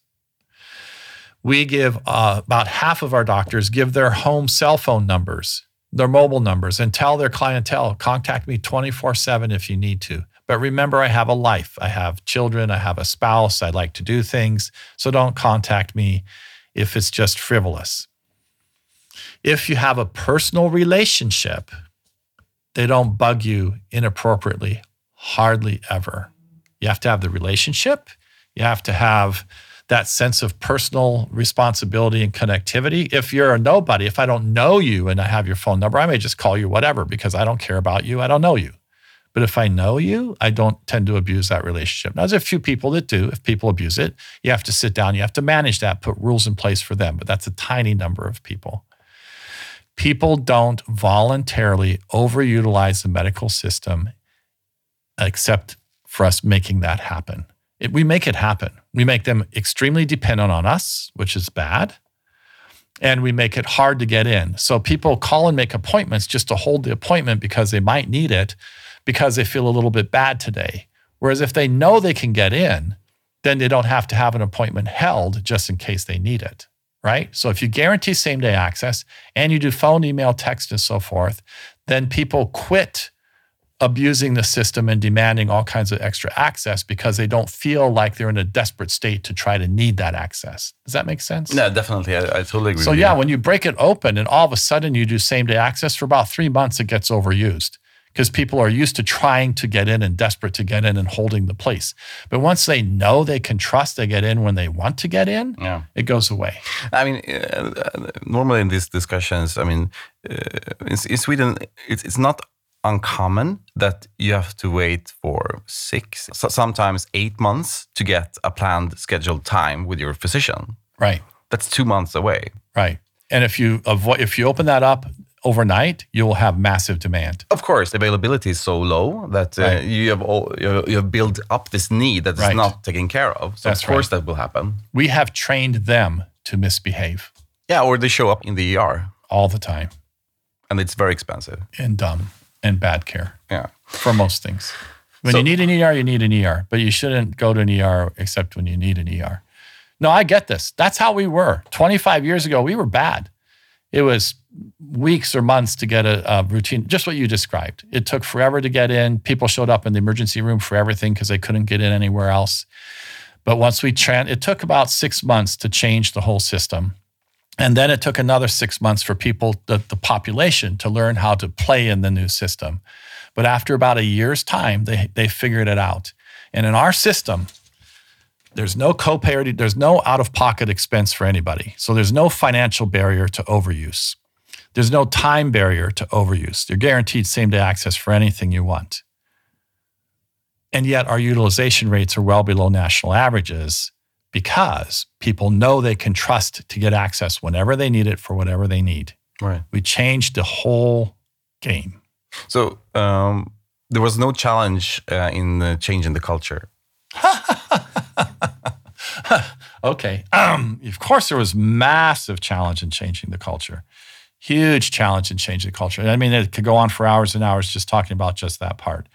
We give uh, about half of our doctors give their home cell phone numbers, their mobile numbers, and tell their clientele, contact me 24 7 if you need to. But remember, I have a life. I have children. I have a spouse. I like to do things. So don't contact me if it's just frivolous. If you have a personal relationship, they don't bug you inappropriately, hardly ever. You have to have the relationship, you have to have that sense of personal responsibility and connectivity. If you're a nobody, if I don't know you and I have your phone number, I may just call you whatever because I don't care about you. I don't know you. But if I know you, I don't tend to abuse that relationship. Now, there's a few people that do. If people abuse it, you have to sit down, you have to manage that, put rules in place for them. But that's a tiny number of people. People don't voluntarily overutilize the medical system except for us making that happen. It, we make it happen. We make them extremely dependent on us, which is bad. And we make it hard to get in. So people call and make appointments just to hold the appointment because they might need it because they feel a little bit bad today. Whereas if they know they can get in, then they don't have to have an appointment held just in case they need it right? So if you guarantee same day access and you do phone, email, text, and so forth, then people quit abusing the system and demanding all kinds of extra access because they don't feel like they're in a desperate state to try to need that access. Does that make sense?
No, definitely. I, I totally agree.
So, yeah, you. when you break it open and all of a sudden you do same day access for about three months, it gets overused because people are used to trying to get in and desperate to get in and holding the place. But once they know they can trust they get in when they want to get in,
Yeah.
it goes away.
I mean, uh, normally in these discussions, I mean, uh, in, in Sweden, it's, it's not uncommon that you have to wait for six, so sometimes eight months to get a planned scheduled time with your physician.
Right.
That's two months away.
Right. And if you avoid, if you open that up overnight, you will have massive demand.
Of course, availability is so low that uh,
Right.
you have all, you you have built up this need that is
Right.
not taken care of. So
That's
of course
right.
that will happen.
We have trained them to misbehave
Yeah, or they show up in the ER
all the time
and it's very expensive.
and dumb and bad care
Yeah.
for most things. When
So-
you need an ER, you need an ER, but you shouldn't go to an ER except when you need an ER. No, I get this. That's how we were. 25 years ago, we were bad. It was weeks or months to get a, a routine, just what you described. It took forever to get in. People showed up in the emergency room for everything because they couldn't get in anywhere else. But once we, tran it took about six months to change the whole system. And then it took another six months for people, the, the population, to learn how to play in the new system. But after about a year's time, they, they figured it out. And in our system, there's no copay, there's no out of pocket expense for anybody. So there's no financial barrier to overuse. There's no time barrier to overuse. You're guaranteed same day access for anything you want. And yet our utilization rates are well below national averages because people know they can trust to get access whenever they need it for whatever they need.
Right.
We changed the whole game.
So um, there was no challenge uh, in uh, changing the culture.
Okay. Um, of course, there was massive challenge in changing the culture. Huge challenge in changing the culture. I mean, it could go on for hours and hours just talking about just that part.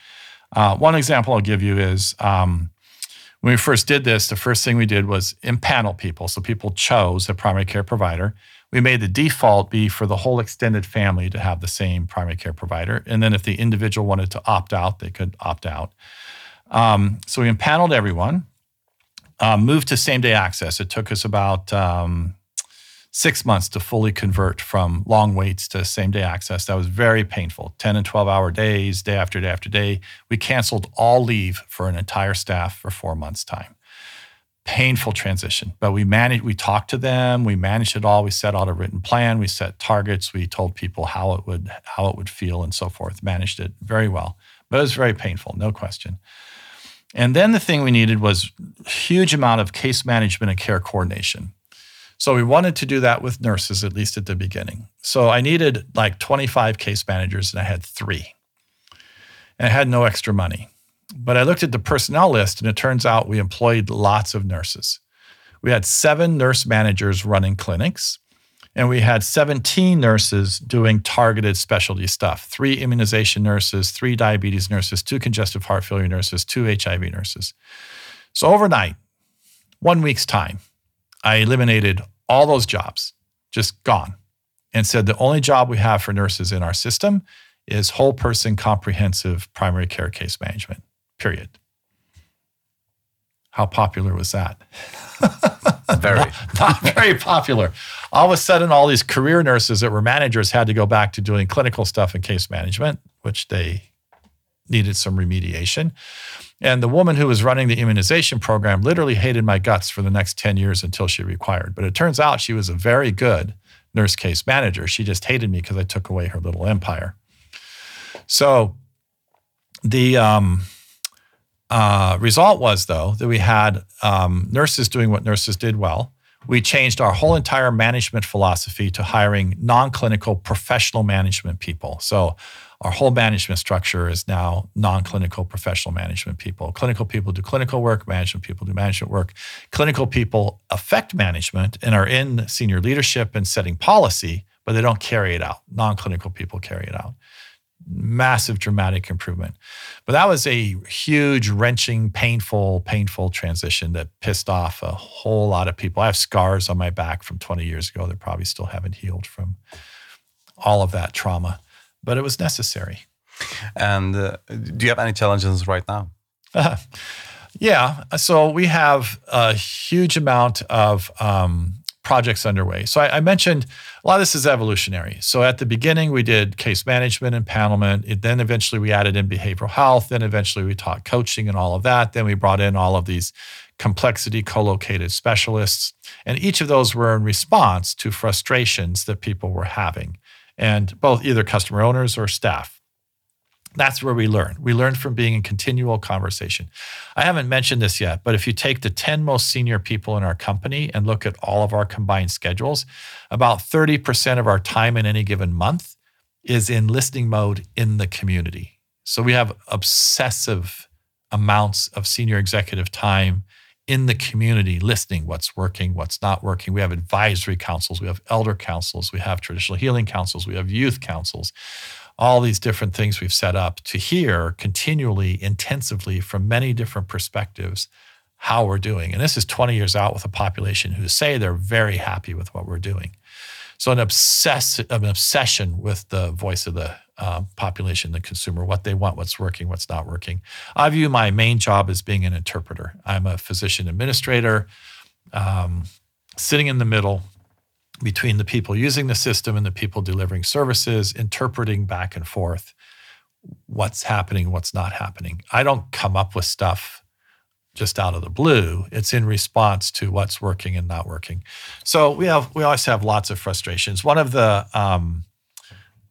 Uh, one example I'll give you is um, when we first did this, the first thing we did was impanel people. So people chose a primary care provider. We made the default be for the whole extended family to have the same primary care provider. And then if the individual wanted to opt out, they could opt out. Um, so we impaneled everyone uh, moved to same day access. It took us about um, six months to fully convert from long waits to same day access. That was very painful 10 and 12 hour days, day after day after day. We canceled all leave for an entire staff for four months' time. Painful transition, but we managed, we talked to them, we managed it all. We set out a written plan, we set targets, we told people how it would how it would feel and so forth. Managed it very well. But it was very painful, no question. And then the thing we needed was huge amount of case management and care coordination. So we wanted to do that with nurses, at least at the beginning. So I needed like 25 case managers, and I had three. And I had no extra money. But I looked at the personnel list, and it turns out we employed lots of nurses. We had seven nurse managers running clinics, and we had 17 nurses doing targeted specialty stuff three immunization nurses, three diabetes nurses, two congestive heart failure nurses, two HIV nurses. So overnight, one week's time, I eliminated all those jobs, just gone, and said the only job we have for nurses in our system is whole person comprehensive primary care case management, period. How popular was that?
Very.
not very popular. All of a sudden, all these career nurses that were managers had to go back to doing clinical stuff and case management, which they needed some remediation. And the woman who was running the immunization program literally hated my guts for the next 10 years until she required. But it turns out she was a very good nurse case manager. She just hated me because I took away her little empire. So the um, uh, result was, though, that we had um, nurses doing what nurses did well. We changed our whole entire management philosophy to hiring non clinical professional management people. So, our whole management structure is now non clinical professional management people. Clinical people do clinical work, management people do management work. Clinical people affect management and are in senior leadership and setting policy, but they don't carry it out. Non clinical people carry it out massive dramatic improvement. But that was a huge, wrenching, painful, painful transition that pissed off a whole lot of people. I have scars on my back from 20 years ago that probably still haven't healed from all of that trauma, but it was necessary.
And uh, do you have any challenges right now?
Yeah. So we have a huge amount of um, projects underway. So I, I, mentioned a lot of this is evolutionary. So at the beginning, we did case management and panelment. It, then eventually we added in behavioral health. Then eventually we taught coaching and all of that. Then we brought in all of these complexity co-located specialists. And each of those were in response to frustrations that people were having, and both either customer owners or staff. That's where we learn. We learn from being in continual conversation. I haven't mentioned this yet, but if you take the 10 most senior people in our company and look at all of our combined schedules, about 30% of our time in any given month is in listening mode in the community. So we have obsessive amounts of senior executive time in the community listening what's working, what's not working. We have advisory councils, we have elder councils, we have traditional healing councils, we have youth councils all these different things we've set up to hear continually, intensively from many different perspectives how we're doing. And this is 20 years out with a population who say they're very happy with what we're doing. So an obsess, an obsession with the voice of the uh, population, the consumer, what they want, what's working, what's not working. I view my main job as being an interpreter. I'm a physician administrator, um, sitting in the middle, between the people using the system and the people delivering services, interpreting back and forth what's happening, what's not happening. I don't come up with stuff just out of the blue. It's in response to what's working and not working. So we have we always have lots of frustrations. One of the um,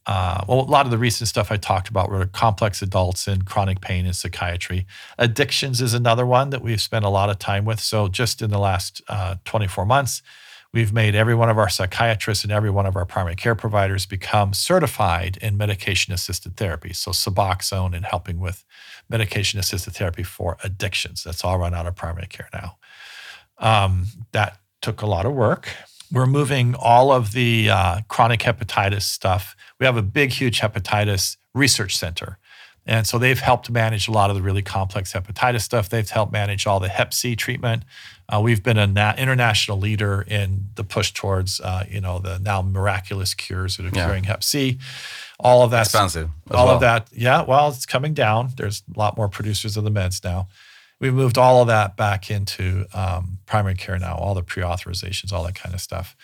uh, well, a lot of the recent stuff I talked about were complex adults and chronic pain and psychiatry. Addictions is another one that we've spent a lot of time with. So just in the last uh, 24 months, We've made every one of our psychiatrists and every one of our primary care providers become certified in medication assisted therapy. So, Suboxone and helping with medication assisted therapy for addictions. That's all run out of primary care now. Um, that took a lot of work. We're moving all of the uh, chronic hepatitis stuff. We have a big, huge hepatitis research center. And so they've helped manage a lot of the really complex hepatitis stuff. They've helped manage all the Hep C treatment. Uh, we've been an na- international leader in the push towards, uh, you know, the now miraculous cures that are yeah. curing Hep C. All of that
expensive.
All
well.
of that, yeah. Well, it's coming down. There's a lot more producers of the meds now. We've moved all of that back into um, primary care now. All the pre-authorizations, all that kind of stuff.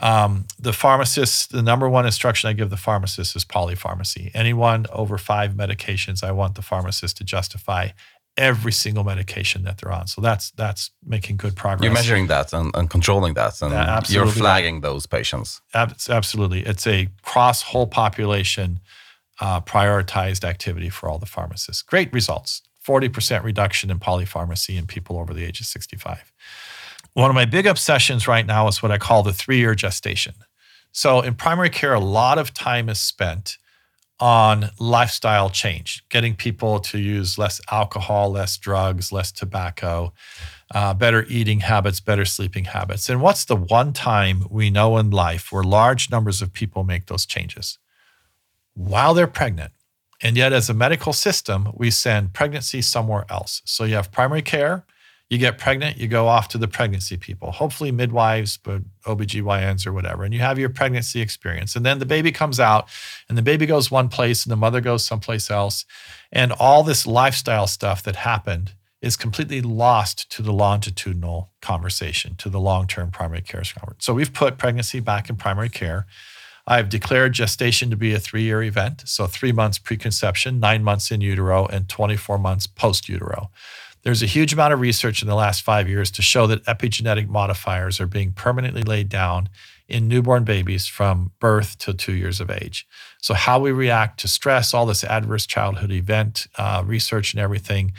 Um, the pharmacist, the number one instruction I give the pharmacist is polypharmacy. Anyone over five medications, I want the pharmacist to justify every single medication that they're on. So that's that's making good progress.
You're measuring that and, and controlling that, and yeah, you're flagging those patients.
absolutely, it's a cross whole population uh, prioritized activity for all the pharmacists. Great results. 40% reduction in polypharmacy in people over the age of 65. One of my big obsessions right now is what I call the three year gestation. So in primary care, a lot of time is spent on lifestyle change, getting people to use less alcohol, less drugs, less tobacco, uh, better eating habits, better sleeping habits. And what's the one time we know in life where large numbers of people make those changes? While they're pregnant. And yet, as a medical system, we send pregnancy somewhere else. So you have primary care, you get pregnant, you go off to the pregnancy people, hopefully midwives, but OBGYNs or whatever, and you have your pregnancy experience. And then the baby comes out and the baby goes one place and the mother goes someplace else. And all this lifestyle stuff that happened is completely lost to the longitudinal conversation, to the long term primary care. So we've put pregnancy back in primary care. I've declared gestation to be a three year event. So three months preconception, nine months in utero, and 24 months post utero. There's a huge amount of research in the last five years to show that epigenetic modifiers are being permanently laid down in newborn babies from birth to two years of age. So, how we react to stress, all this adverse childhood event uh, research and everything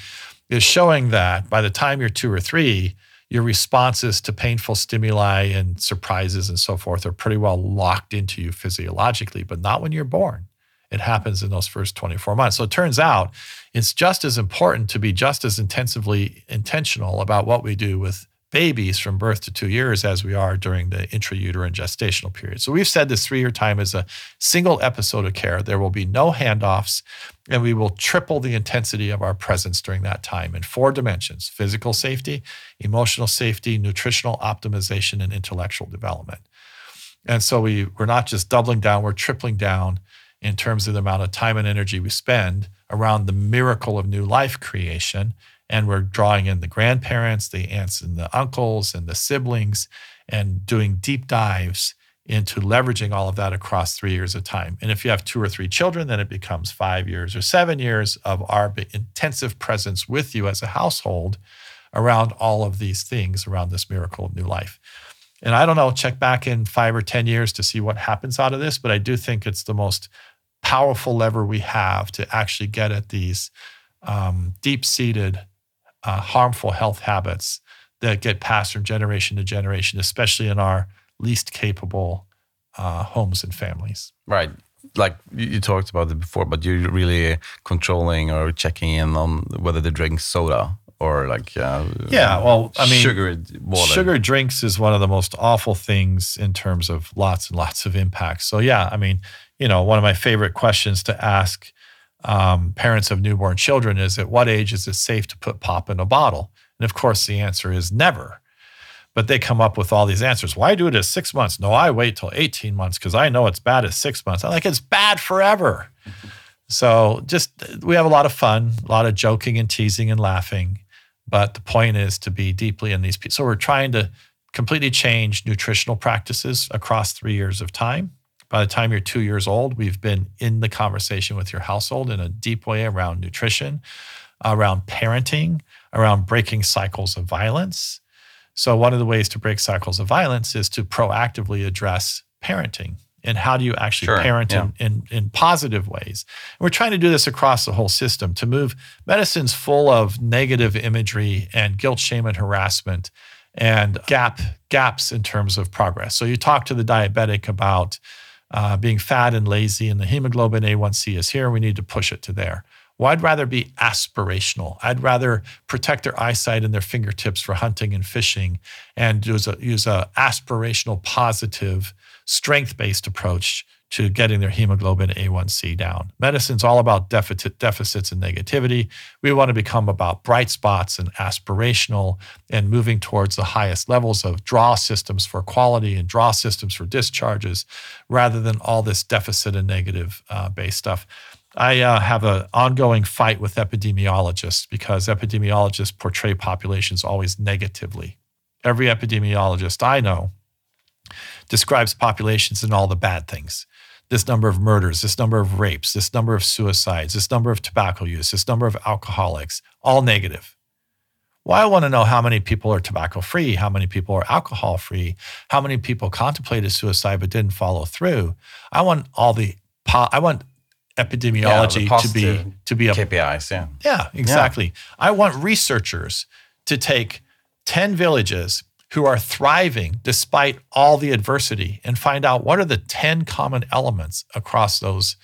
is showing that by the time you're two or three, your responses to painful stimuli and surprises and so forth are pretty well locked into you physiologically, but not when you're born it happens in those first 24 months. So it turns out it's just as important to be just as intensively intentional about what we do with babies from birth to two years as we are during the intrauterine gestational period. So we've said this three year time is a single episode of care. There will be no handoffs, and we will triple the intensity of our presence during that time in four dimensions physical safety, emotional safety, nutritional optimization, and intellectual development. And so we, we're not just doubling down, we're tripling down in terms of the amount of time and energy we spend around the miracle of new life creation. And we're drawing in the grandparents, the aunts and the uncles and the siblings. and doing deep dives into leveraging all of that across three years of time. And if you have two or three children, then it becomes five years or seven years of our intensive presence with you as a household around all of these things around this miracle of new life. And I don't know, check back in five or 10 years to see what happens out of this, but I do think it's the most powerful lever we have to actually get at these um, deep seated, uh, harmful health habits that get passed from generation to generation, especially in our least capable uh, homes and families.
Right. Like you talked about it before, but you're really controlling or checking in on whether they drink soda or like uh,
yeah well i mean
sugar water.
sugar drinks is one of the most awful things in terms of lots and lots of impacts so yeah i mean you know one of my favorite questions to ask um, parents of newborn children is at what age is it safe to put pop in a bottle and of course the answer is never but they come up with all these answers. Why do it at six months? No, I wait till 18 months because I know it's bad at six months. I'm like, it's bad forever. So just we have a lot of fun, a lot of joking and teasing and laughing. But the point is to be deeply in these people. So we're trying to completely change nutritional practices across three years of time. By the time you're two years old, we've been in the conversation with your household in a deep way around nutrition, around parenting, around breaking cycles of violence. So, one of the ways to break cycles of violence is to proactively address parenting and how do you actually sure, parent yeah. in, in, in, positive ways and we're trying to do this across the whole system to move medicine's full of negative imagery and guilt shame and harassment and gap gaps in terms of progress so you talk to the diabetic about uh, being fat and lazy and the hemoglobin a1c is here we need to push it to there well, I'd rather be aspirational. I'd rather protect their eyesight and their fingertips for hunting and fishing and use a use a aspirational positive strength based approach to getting their hemoglobin A1C down. Medicine's all about deficit, deficits and negativity. We want to become about bright spots and aspirational and moving towards the highest levels of draw systems for quality and draw systems for discharges rather than all this deficit and negative uh, based stuff. I uh, have an ongoing fight with epidemiologists because epidemiologists portray populations always negatively. Every epidemiologist I know describes populations and all the bad things this number of murders, this number of rapes, this number of suicides, this number of tobacco use, this number of alcoholics, all negative. Well, I want to know how many people are tobacco free, how many people are alcohol free, how many people contemplated suicide but didn't follow through. I want all the I want epidemiology yeah, to be to be
a KPIs. Yeah,
yeah, exactly. Yeah. I want researchers to take ten villages who are thriving despite all the adversity and find out what are the 10 common elements across those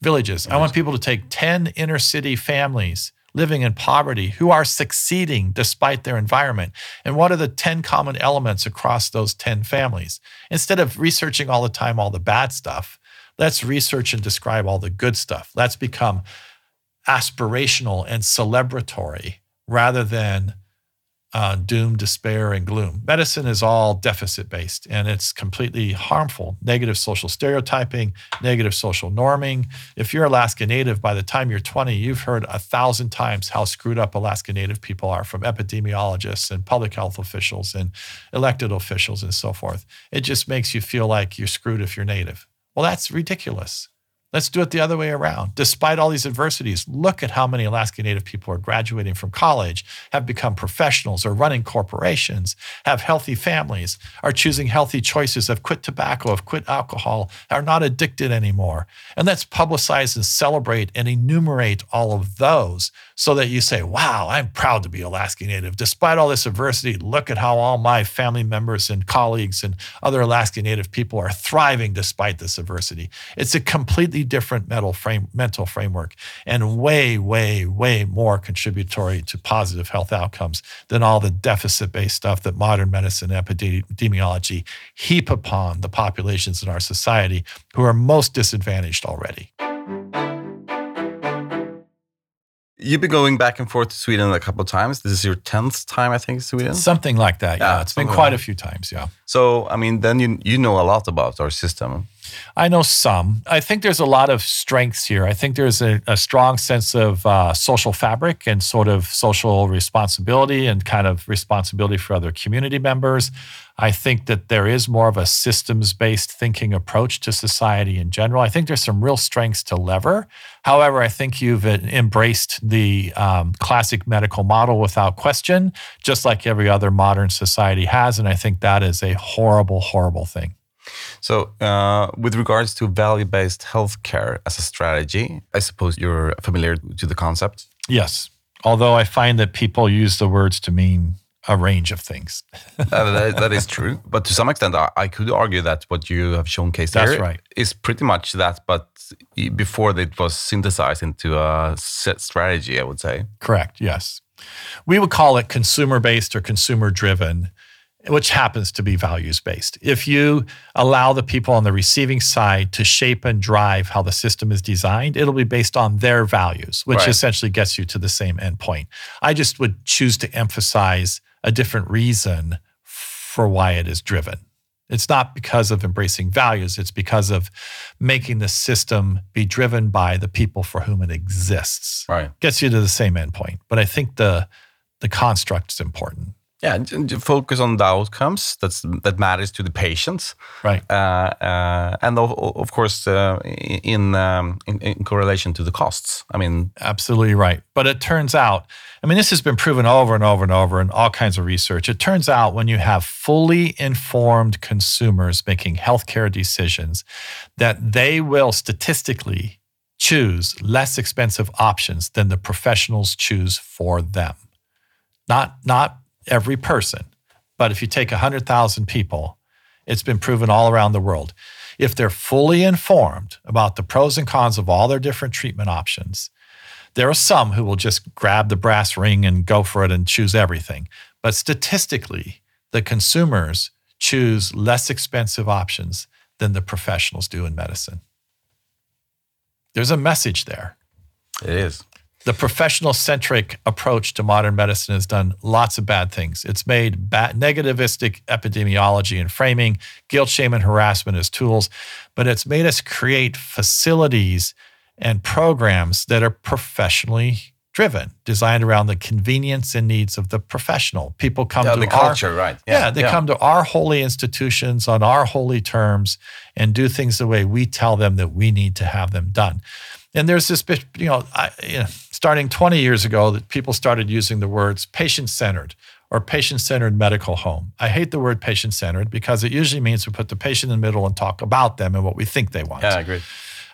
villages. I want people to take 10 inner city families living in poverty who are succeeding despite their environment. And what are the 10 common elements across those 10 families? Instead of researching all the time all the bad stuff, let's research and describe all the good stuff. Let's become aspirational and celebratory rather than uh, doom, despair, and gloom. Medicine is all deficit based and it's completely harmful. Negative social stereotyping, negative social norming. If you're Alaska Native, by the time you're 20, you've heard a thousand times how screwed up Alaska Native people are from epidemiologists and public health officials and elected officials and so forth. It just makes you feel like you're screwed if you're Native. Well, that's ridiculous. Let's do it the other way around. Despite all these adversities, look at how many Alaska Native people are graduating from college, have become professionals, are running corporations, have healthy families, are choosing healthy choices, have quit tobacco, have quit alcohol, are not addicted anymore. And let's publicize and celebrate and enumerate all of those so that you say, wow, I'm proud to be Alaska Native. Despite all this adversity, look at how all my family members and colleagues and other Alaska Native people are thriving despite this adversity. It's a completely different mental frame, mental framework and way, way, way more contributory to positive health outcomes than all the deficit-based stuff that modern medicine epidemiology heap upon the populations in our society who are most disadvantaged already.
You've been going back and forth to Sweden a couple of times. This is your tenth time, I think, Sweden.
Something like that. Yeah, yeah. it's been quite like a few times. Yeah.
So, I mean, then you you know a lot about our system.
I know some. I think there's a lot of strengths here. I think there's a, a strong sense of uh, social fabric and sort of social responsibility and kind of responsibility for other community members. I think that there is more of a systems based thinking approach to society in general. I think there's some real strengths to lever. However, I think you've embraced the um, classic medical model without question, just like every other modern society has. And I think that is a horrible, horrible thing.
So, uh, with regards to value based healthcare as a strategy, I suppose you're familiar to the concept?
Yes. Although I find that people use the words to mean a range of things.
that, that is true. But to some extent, I, I could argue that what you have showcased
That's here right.
is pretty much that, but before it was synthesized into a set strategy, I would say.
Correct, yes. We would call it consumer based or consumer driven which happens to be values based. If you allow the people on the receiving side to shape and drive how the system is designed, it'll be based on their values, which right. essentially gets you to the same endpoint. I just would choose to emphasize a different reason for why it is driven. It's not because of embracing values, it's because of making the system be driven by the people for whom it exists.
Right.
Gets you to the same endpoint. But I think the the construct is important.
Yeah, focus on the outcomes that's that matters to the patients,
right?
Uh, uh, and of, of course, uh, in, um, in, in correlation to the costs. I mean,
absolutely right. But it turns out, I mean, this has been proven over and over and over in all kinds of research. It turns out when you have fully informed consumers making healthcare decisions, that they will statistically choose less expensive options than the professionals choose for them. Not not every person. But if you take 100,000 people, it's been proven all around the world. If they're fully informed about the pros and cons of all their different treatment options, there are some who will just grab the brass ring and go for it and choose everything. But statistically, the consumers choose less expensive options than the professionals do in medicine. There's a message there.
It is
the professional centric approach to modern medicine has done lots of bad things. It's made bad, negativistic epidemiology and framing, guilt, shame, and harassment as tools, but it's made us create facilities and programs that are professionally driven, designed around the convenience and needs of the professional. People come
yeah,
to
the culture,
our,
right?
Yeah, yeah they yeah. come to our holy institutions on our holy terms and do things the way we tell them that we need to have them done. And there's this, you know, I, you know starting 20 years ago that people started using the words patient centered or patient centered medical home. I hate the word patient centered because it usually means we put the patient in the middle and talk about them and what we think they want.
Yeah, I agree.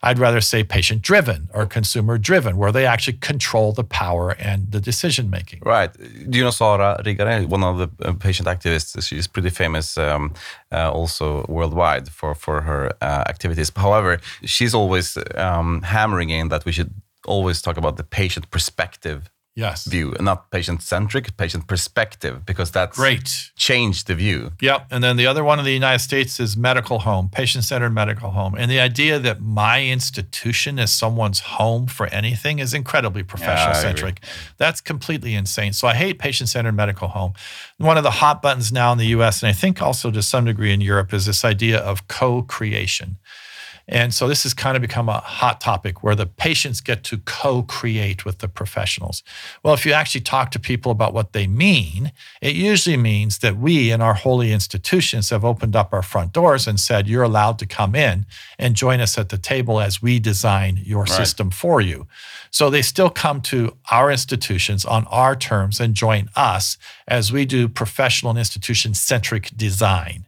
I'd rather say patient driven or consumer driven, where they actually control the power and the decision making.
Right. Do you know Sara Riggare, one of the uh, patient activists? She's pretty famous um, uh, also worldwide for, for her uh, activities. However, she's always um, hammering in that we should always talk about the patient perspective
yes.
view, and not patient centric, patient perspective, because that's
great.
Changed the view.
Yep. And then the other one in the United States is medical home, patient centered medical home. And the idea that my institution is someone's home for anything is incredibly professional centric. Yeah, that's completely insane. So I hate patient centered medical home. One of the hot buttons now in the US, and I think also to some degree in Europe, is this idea of co creation. And so this has kind of become a hot topic where the patients get to co create with the professionals. Well, if you actually talk to people about what they mean, it usually means that we in our holy institutions have opened up our front doors and said, you're allowed to come in and join us at the table as we design your right. system for you. So they still come to our institutions on our terms and join us as we do professional and institution centric design.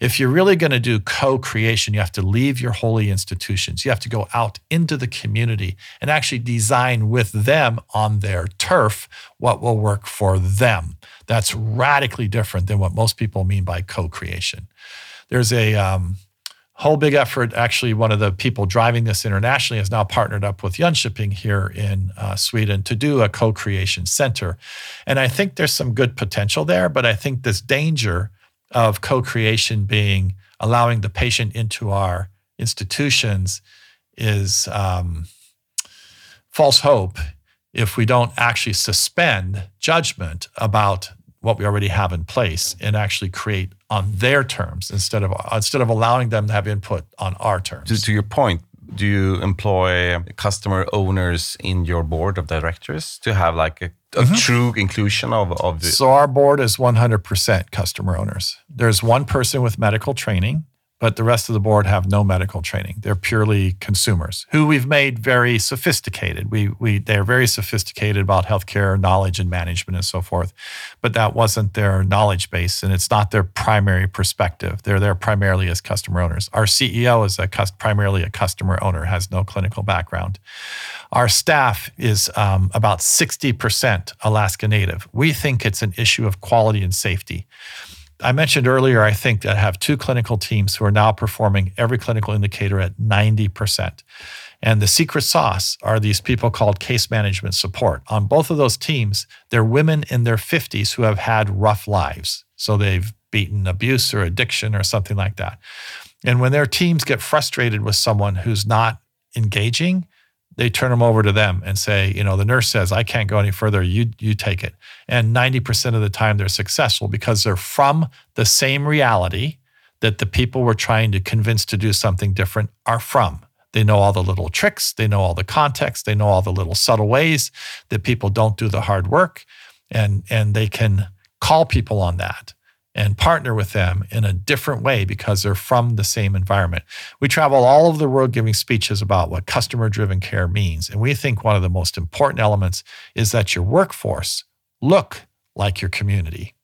If you're really going to do co creation, you have to leave your holy institutions. You have to go out into the community and actually design with them on their turf what will work for them. That's radically different than what most people mean by co creation. There's a um, whole big effort. Actually, one of the people driving this internationally has now partnered up with Jönköping here in uh, Sweden to do a co creation center. And I think there's some good potential there, but I think this danger of co creation being allowing the patient into our institutions is um, false hope if we don't actually suspend judgment about what we already have in place and actually create on their terms instead of instead of allowing them to have input on our terms.
To, to your point, do you employ customer owners in your board of directors to have like a, a mm -hmm. true inclusion of, of the
so our board is 100% customer owners there's one person with medical training but the rest of the board have no medical training. They're purely consumers who we've made very sophisticated. We, we, they're very sophisticated about healthcare knowledge and management and so forth, but that wasn't their knowledge base and it's not their primary perspective. They're there primarily as customer owners. Our CEO is a primarily a customer owner, has no clinical background. Our staff is um, about 60% Alaska Native. We think it's an issue of quality and safety. I mentioned earlier, I think that I have two clinical teams who are now performing every clinical indicator at 90%. And the secret sauce are these people called case management support. On both of those teams, they're women in their 50s who have had rough lives. So they've beaten abuse or addiction or something like that. And when their teams get frustrated with someone who's not engaging, they turn them over to them and say, you know, the nurse says, I can't go any further. You, you take it. And 90% of the time they're successful because they're from the same reality that the people we're trying to convince to do something different are from. They know all the little tricks, they know all the context, they know all the little subtle ways that people don't do the hard work. And, and they can call people on that and partner with them in a different way because they're from the same environment. We travel all over the world giving speeches about what customer driven care means. And we think one of the most important elements is that your workforce look like your community.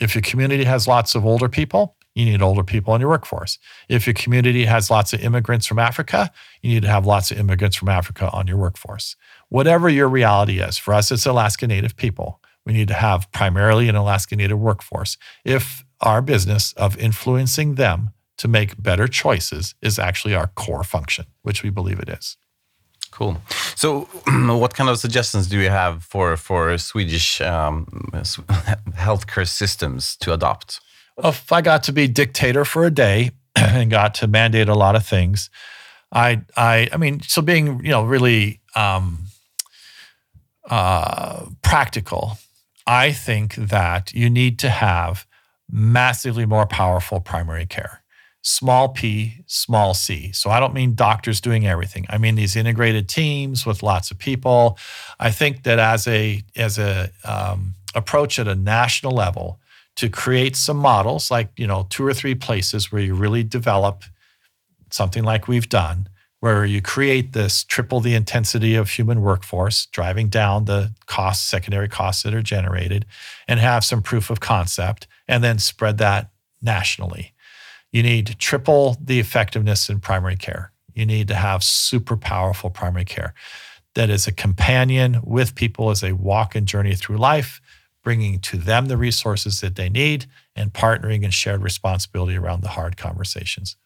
If your community has lots of older people, you need older people in your workforce. If your community has lots of immigrants from Africa, you need to have lots of immigrants from Africa on your workforce. Whatever your reality is, for us, it's Alaska Native people we need to have primarily an Alaska Native workforce if our business of influencing them to make better choices is actually our core function, which we believe it is.
Cool. So, what kind of suggestions do you have for for Swedish um, healthcare systems to adopt?
Well, if I got to be dictator for a day and got to mandate a lot of things, I I I mean, so being you know really um, uh, practical I think that you need to have massively more powerful primary care. Small p, small c. So I don't mean doctors doing everything. I mean these integrated teams with lots of people. I think that as a as a um, approach at a national level to create some models, like you know two or three places where you really develop something like we've done, where you create this triple the intensity of human workforce, driving down the costs, secondary costs that are generated, and have some proof of concept, and then spread that nationally. You need triple the effectiveness in primary care. You need to have super powerful primary care that is a companion with people as they walk and journey through life, bringing to them the resources that they need and partnering and shared responsibility around the hard conversations.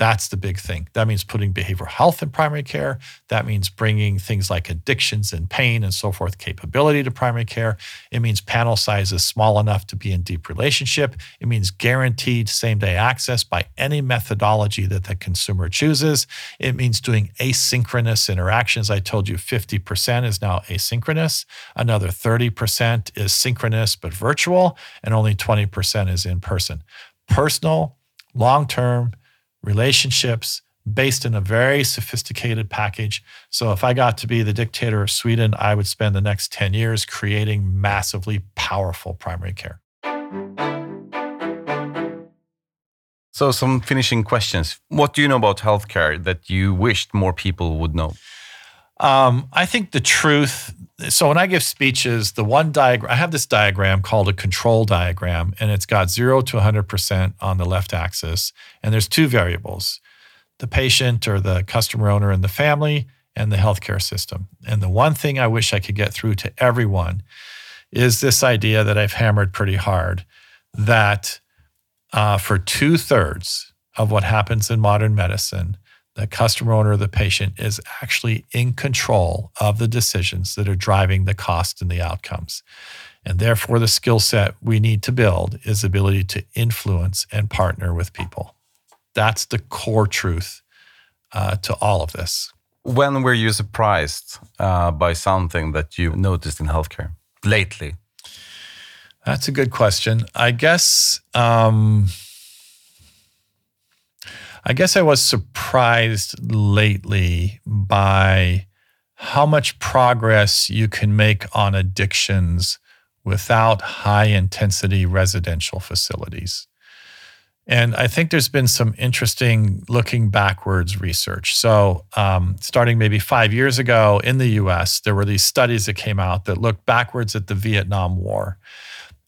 That's the big thing. That means putting behavioral health in primary care. That means bringing things like addictions and pain and so forth capability to primary care. It means panel sizes small enough to be in deep relationship. It means guaranteed same day access by any methodology that the consumer chooses. It means doing asynchronous interactions. I told you 50% is now asynchronous, another 30% is synchronous but virtual, and only 20% is in person. Personal, long term, relationships based in a very sophisticated package. So if I got to be the dictator of Sweden, I would spend the next 10 years creating massively powerful primary care.
So, some finishing questions. What do you know about healthcare that you wished more people would know?
Um, I think the truth. So when I give speeches, the one diagram I have this diagram called a control diagram, and it's got zero to 100% on the left axis, and there's two variables: the patient or the customer owner and the family, and the healthcare system. And the one thing I wish I could get through to everyone is this idea that I've hammered pretty hard that uh, for two thirds of what happens in modern medicine, the customer owner, of the patient is actually in control of the decisions that are driving the cost and the outcomes. And therefore, the skill set we need to build is the ability to influence and partner with people. That's the core truth uh, to all of this.
When were you surprised uh, by something that you noticed in healthcare lately?
That's a good question. I guess. Um, I guess I was surprised lately by how much progress you can make on addictions without high intensity residential facilities. And I think there's been some interesting looking backwards research. So, um, starting maybe five years ago in the US, there were these studies that came out that looked backwards at the Vietnam War.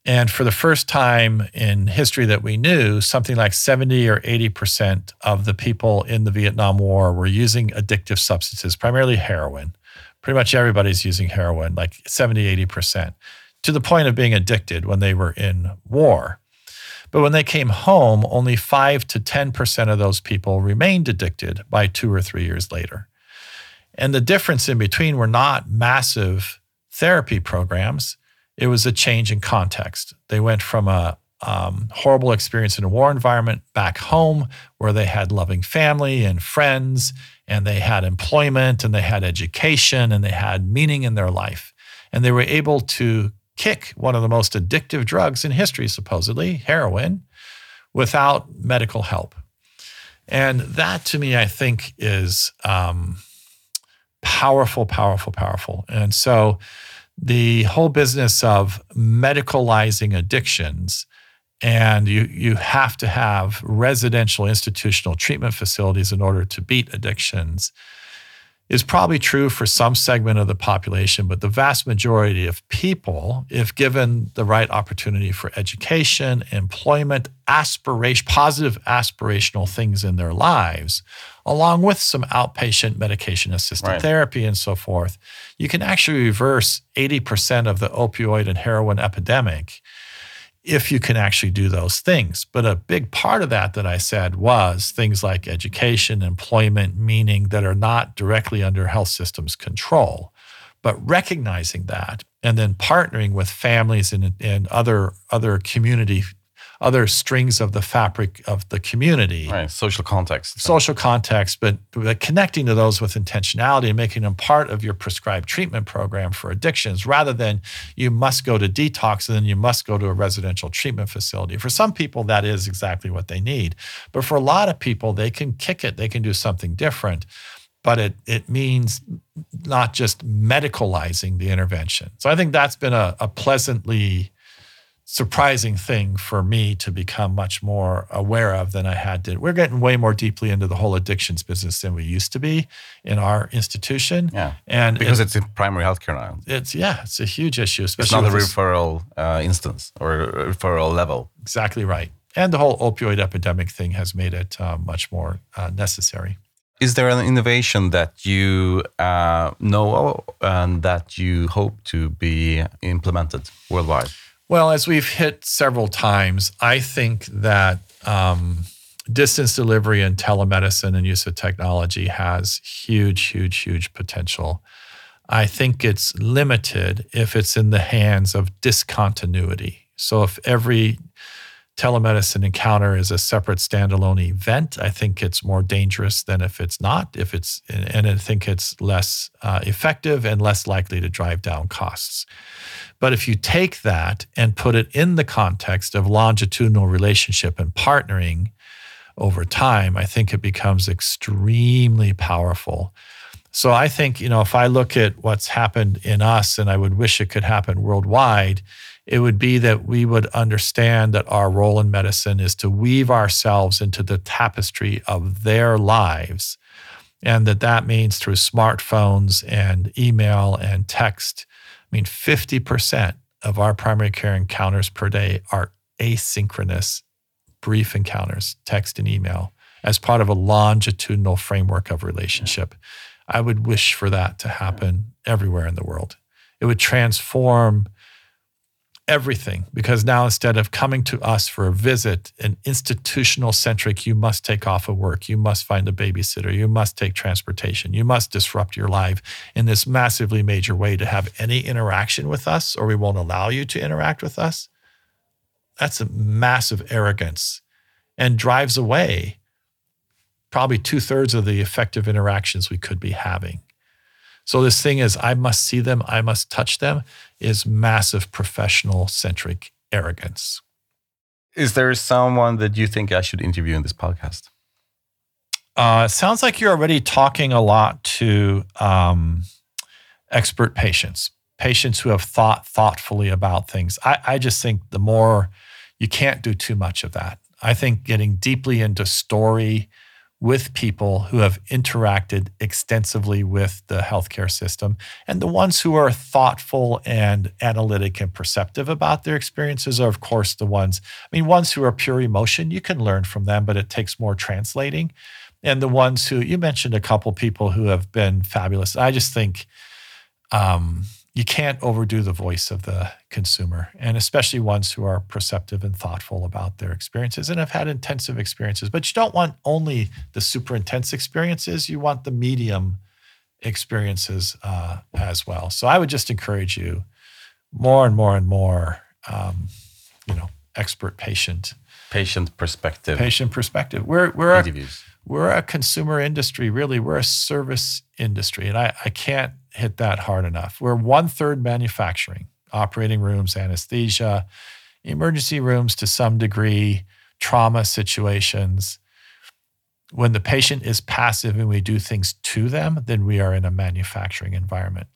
And for the first time in history that we knew, something like 70 or 80% of the people in the Vietnam War were using addictive substances, primarily heroin. Pretty much everybody's using heroin, like 70, 80%, to the point of being addicted when they were in war. But when they came home, only 5 to 10% of those people remained addicted by two or three years later. And the difference in between were not massive therapy programs it was a change in context. They went from a um, horrible experience in a war environment back home where they had loving family and friends and they had employment and they had education and they had meaning in their life. And they were able to kick one of the most addictive drugs in history, supposedly, heroin, without medical help. And that to me, I think, is um, powerful, powerful, powerful. And so, the whole business of medicalizing addictions and you you have to have residential institutional treatment facilities in order to beat addictions is probably true for some segment of the population, but the vast majority of people, if given the right opportunity for education, employment, aspiration, positive aspirational things in their lives, along with some outpatient medication assisted right. therapy and so forth, you can actually reverse 80% of the opioid and heroin epidemic if you can actually do those things. But a big part of that that I said was things like education, employment, meaning that are not directly under health systems control. But recognizing that and then partnering with families and, and other other community other strings of the fabric of the community.
Right, social context.
Social context, but, but connecting to those with intentionality and making them part of your prescribed treatment program for addictions rather than you must go to detox and then you must go to a residential treatment facility. For some people, that is exactly what they need. But for a lot of people, they can kick it, they can do something different but it it means not just medicalizing the intervention. So I think that's been a, a pleasantly surprising thing for me to become much more aware of than I had to. We're getting way more deeply into the whole addictions business than we used to be in our institution.
Yeah, and because it, it's in primary healthcare now.
It's yeah, it's a huge issue.
Especially it's not a referral uh, instance or referral level.
Exactly right. And the whole opioid epidemic thing has made it uh, much more uh, necessary.
Is there an innovation that you uh, know and that you hope to be implemented worldwide?
Well, as we've hit several times, I think that um, distance delivery and telemedicine and use of technology has huge, huge, huge potential. I think it's limited if it's in the hands of discontinuity. So if every telemedicine encounter is a separate standalone event, I think it's more dangerous than if it's not. If it's and I think it's less uh, effective and less likely to drive down costs. But if you take that and put it in the context of longitudinal relationship and partnering over time, I think it becomes extremely powerful. So I think, you know, if I look at what's happened in us and I would wish it could happen worldwide, it would be that we would understand that our role in medicine is to weave ourselves into the tapestry of their lives and that that means through smartphones and email and text mean, 50% of our primary care encounters per day are asynchronous, brief encounters, text and email, as part of a longitudinal framework of relationship. I would wish for that to happen everywhere in the world. It would transform everything because now instead of coming to us for a visit, an institutional centric, you must take off of work, you must find a babysitter, you must take transportation, you must disrupt your life in this massively major way to have any interaction with us, or we won't allow you to interact with us. That's a massive arrogance and drives away probably two thirds of the effective interactions we could be having. So this thing is, I must see them, I must touch them, is massive professional centric arrogance.
Is there someone that you think I should interview in this podcast?
Uh, sounds like you're already talking a lot to um, expert patients, patients who have thought thoughtfully about things. I, I just think the more you can't do too much of that. I think getting deeply into story with people who have interacted extensively with the healthcare system and the ones who are thoughtful and analytic and perceptive about their experiences are of course the ones i mean ones who are pure emotion. You can learn from them but it takes more translating. And the ones who you mentioned a couple people who have been fabulous. I just think um, you can't overdo the voice of the consumer, and especially ones who are perceptive and thoughtful about their experiences and have had intensive experiences. But you don't want only the super intense experiences, you want the medium experiences uh, as well. So I would just encourage you more and more and more, um, you know, expert patient.
Patient perspective.
Patient perspective. We're, we're. A, we're a consumer industry, really. We're a service industry. And I, I can't hit that hard enough. We're one third manufacturing, operating rooms, anesthesia, emergency rooms to some degree, trauma situations. When the patient is passive and we do things to them, then we are in a manufacturing environment.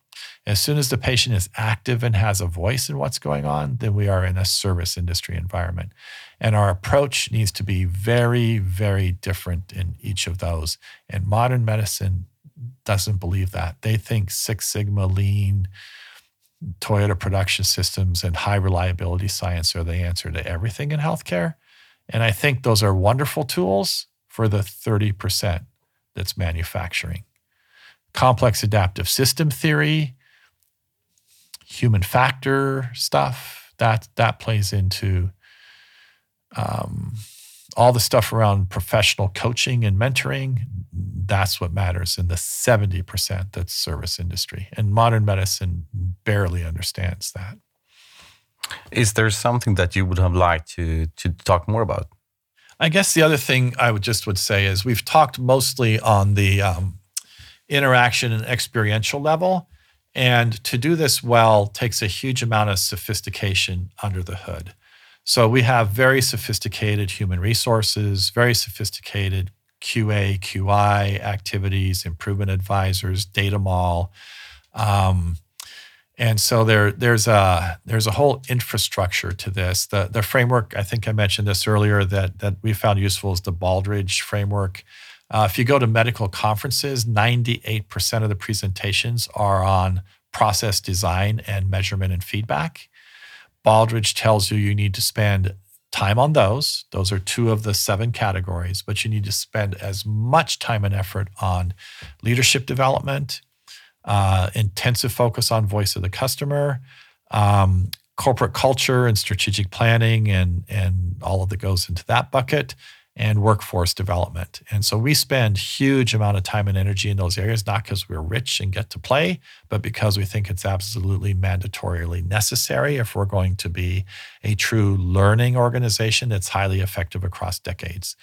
As soon as the patient is active and has a voice in what's going on, then we are in a service industry environment. And our approach needs to be very, very different in each of those. And modern medicine doesn't believe that. They think Six Sigma, lean, Toyota production systems, and high reliability science are the answer to everything in healthcare. And I think those are wonderful tools for the 30% that's manufacturing. Complex adaptive system theory, human factor stuff, that, that plays into um, all the stuff around professional coaching and mentoring, that's what matters in the 70% that's service industry. And modern medicine barely understands that.
Is there something that you would have liked to, to talk more about?
I guess the other thing I would just would say is we've talked mostly on the um, interaction and experiential level. And to do this well takes a huge amount of sophistication under the hood. So we have very sophisticated human resources, very sophisticated QA, QI activities, improvement advisors, data mall. Um, and so there, there's a there's a whole infrastructure to this. The the framework I think I mentioned this earlier that that we found useful is the Baldrige framework. Uh, if you go to medical conferences, 98% of the presentations are on process design and measurement and feedback. Baldrige tells you you need to spend time on those. Those are two of the seven categories, but you need to spend as much time and effort on leadership development, uh, intensive focus on voice of the customer, um, corporate culture and strategic planning, and and all of that goes into that bucket, and workforce development. And so we spend huge amount of time and energy in those areas, not because we're rich and get to play, but because we think it's absolutely mandatorily necessary if we're going to be a true learning organization that's highly effective across decades.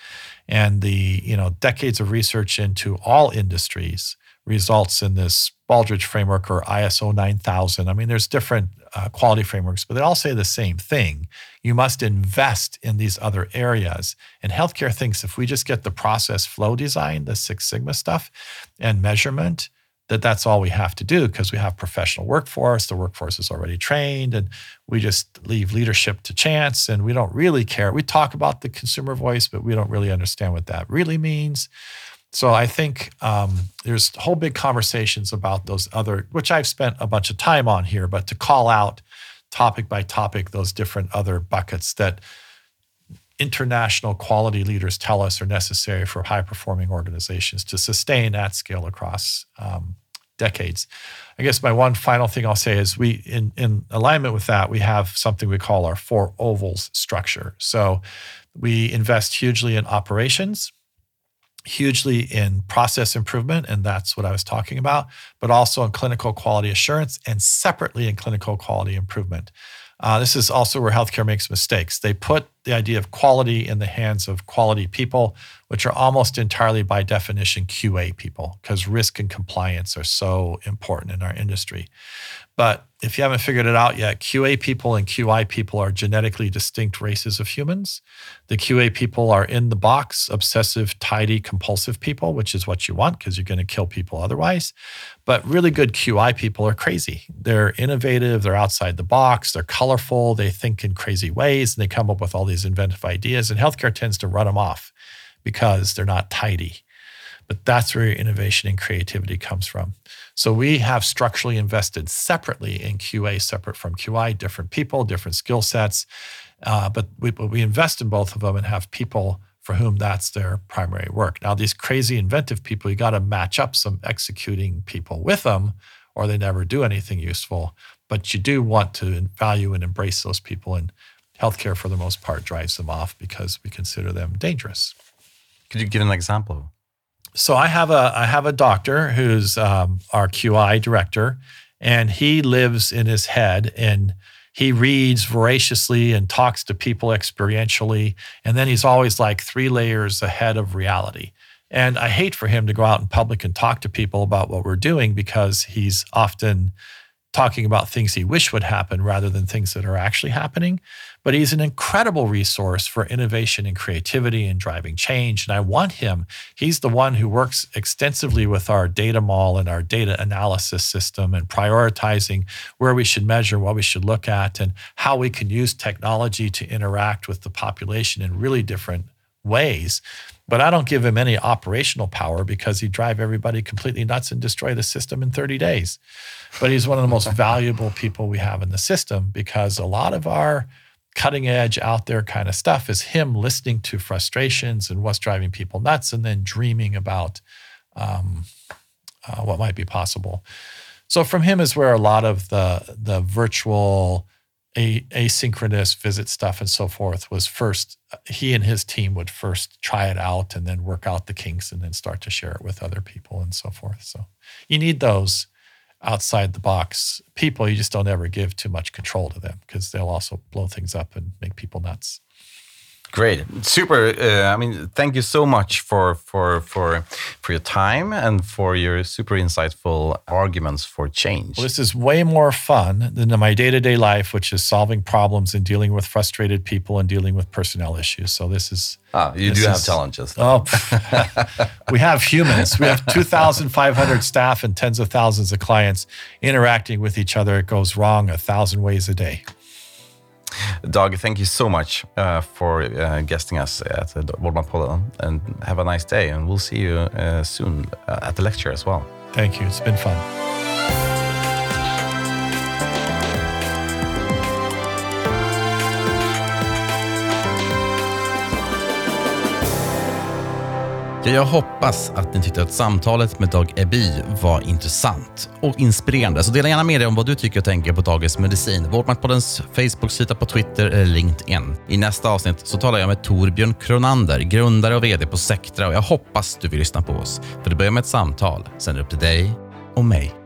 And the, you know, decades of research into all industries results in this Baldrige framework or ISO 9000. I mean, there's different uh, quality frameworks, but they all say the same thing. You must invest in these other areas. And healthcare thinks if we just get the process flow design, the Six Sigma stuff, and measurement, that that's all we have to do because we have professional workforce. The workforce is already trained, and we just leave leadership to chance, and we don't really care. We talk about the consumer voice, but we don't really understand what that really means. So I think um, there's whole big conversations about those other, which I've spent a bunch of time on here, but to call out topic by topic those different other buckets that international quality leaders tell us are necessary for high performing organizations to sustain at scale across um, decades. I guess my one final thing I'll say is we, in, in alignment with that, we have something we call our four ovals structure. So we invest hugely in operations hugely in process improvement, and that's what I was talking about, but also in clinical quality assurance and separately in clinical quality improvement. Uh, this is also where healthcare makes mistakes. They put the idea of quality in the hands of quality people, which are almost entirely by definition QA people, because risk and compliance are so important in our industry. But if you haven't figured it out yet, QA people and QI people are genetically distinct races of humans. The QA people are in the box, obsessive, tidy, compulsive people, which is what you want because you're going to kill people otherwise. But really good QI people are crazy. They're innovative, they're outside the box, they're colorful, they think in crazy ways, and they come up with all these inventive ideas. And healthcare tends to run them off because they're not tidy. But that's where innovation and creativity comes from. So we have structurally invested separately in QA, separate from QI, different people, different skill sets. Uh, but, we, but we invest in both of them and have people for whom that's their primary work. Now, these crazy inventive people, you got to match up some executing people with them, or they never do anything useful. But you do want to value and embrace those people, and healthcare, for the most part, drives them off because we consider them dangerous.
Could you give an example?
So I have a I have a doctor who's um, our QI director, and he lives in his head and he reads voraciously and talks to people experientially, and then he's always like three layers ahead of reality. And I hate for him to go out in public and talk to people about what we're doing because he's often talking about things he wish would happen rather than things that are actually happening. But he's an incredible resource for innovation and creativity and driving change. And I want him. He's the one who works extensively with our data mall and our data analysis system and prioritizing where we should measure, what we should look at, and how we can use technology to interact with the population in really different ways. But I don't give him any operational power because he'd drive everybody completely nuts and destroy the system in 30 days. But he's one of the most valuable people we have in the system because a lot of our cutting edge out there kind of stuff is him listening to frustrations and what's driving people nuts and then dreaming about um, uh, what might be possible. So from him is where a lot of the the virtual a, asynchronous visit stuff and so forth was first he and his team would first try it out and then work out the kinks and then start to share it with other people and so forth so you need those outside the box people you just don't ever give too much control to them because they'll also blow things up and make people nuts
Great, super. Uh, I mean, thank you so much for for for for your time and for your super insightful arguments for change.
Well, this is way more fun than my day to day life, which is solving problems and dealing with frustrated people and dealing with personnel issues. So this is.
Ah, you do
is,
have challenges.
Oh, we have humans. We have 2,500 staff and tens of thousands of clients interacting with each other. It goes wrong a thousand ways a day.
Doug, thank you so much uh, for uh, guesting us at the Vårdmanpodden and have a nice day. And we'll see you uh, soon uh, at the lecture as well.
Thank you. It's been fun.
Jag hoppas att ni tyckte att samtalet med Dag Eby var intressant och inspirerande. Så dela gärna med dig om vad du tycker och tänker på Dagens Medicin. Vårdmaktpoddens Facebook-sida på Twitter eller LinkedIn. I nästa avsnitt så talar jag med Torbjörn Kronander, grundare och VD på Sectra och jag hoppas du vill lyssna på oss. För det börjar med ett samtal, sen är det upp till dig och mig.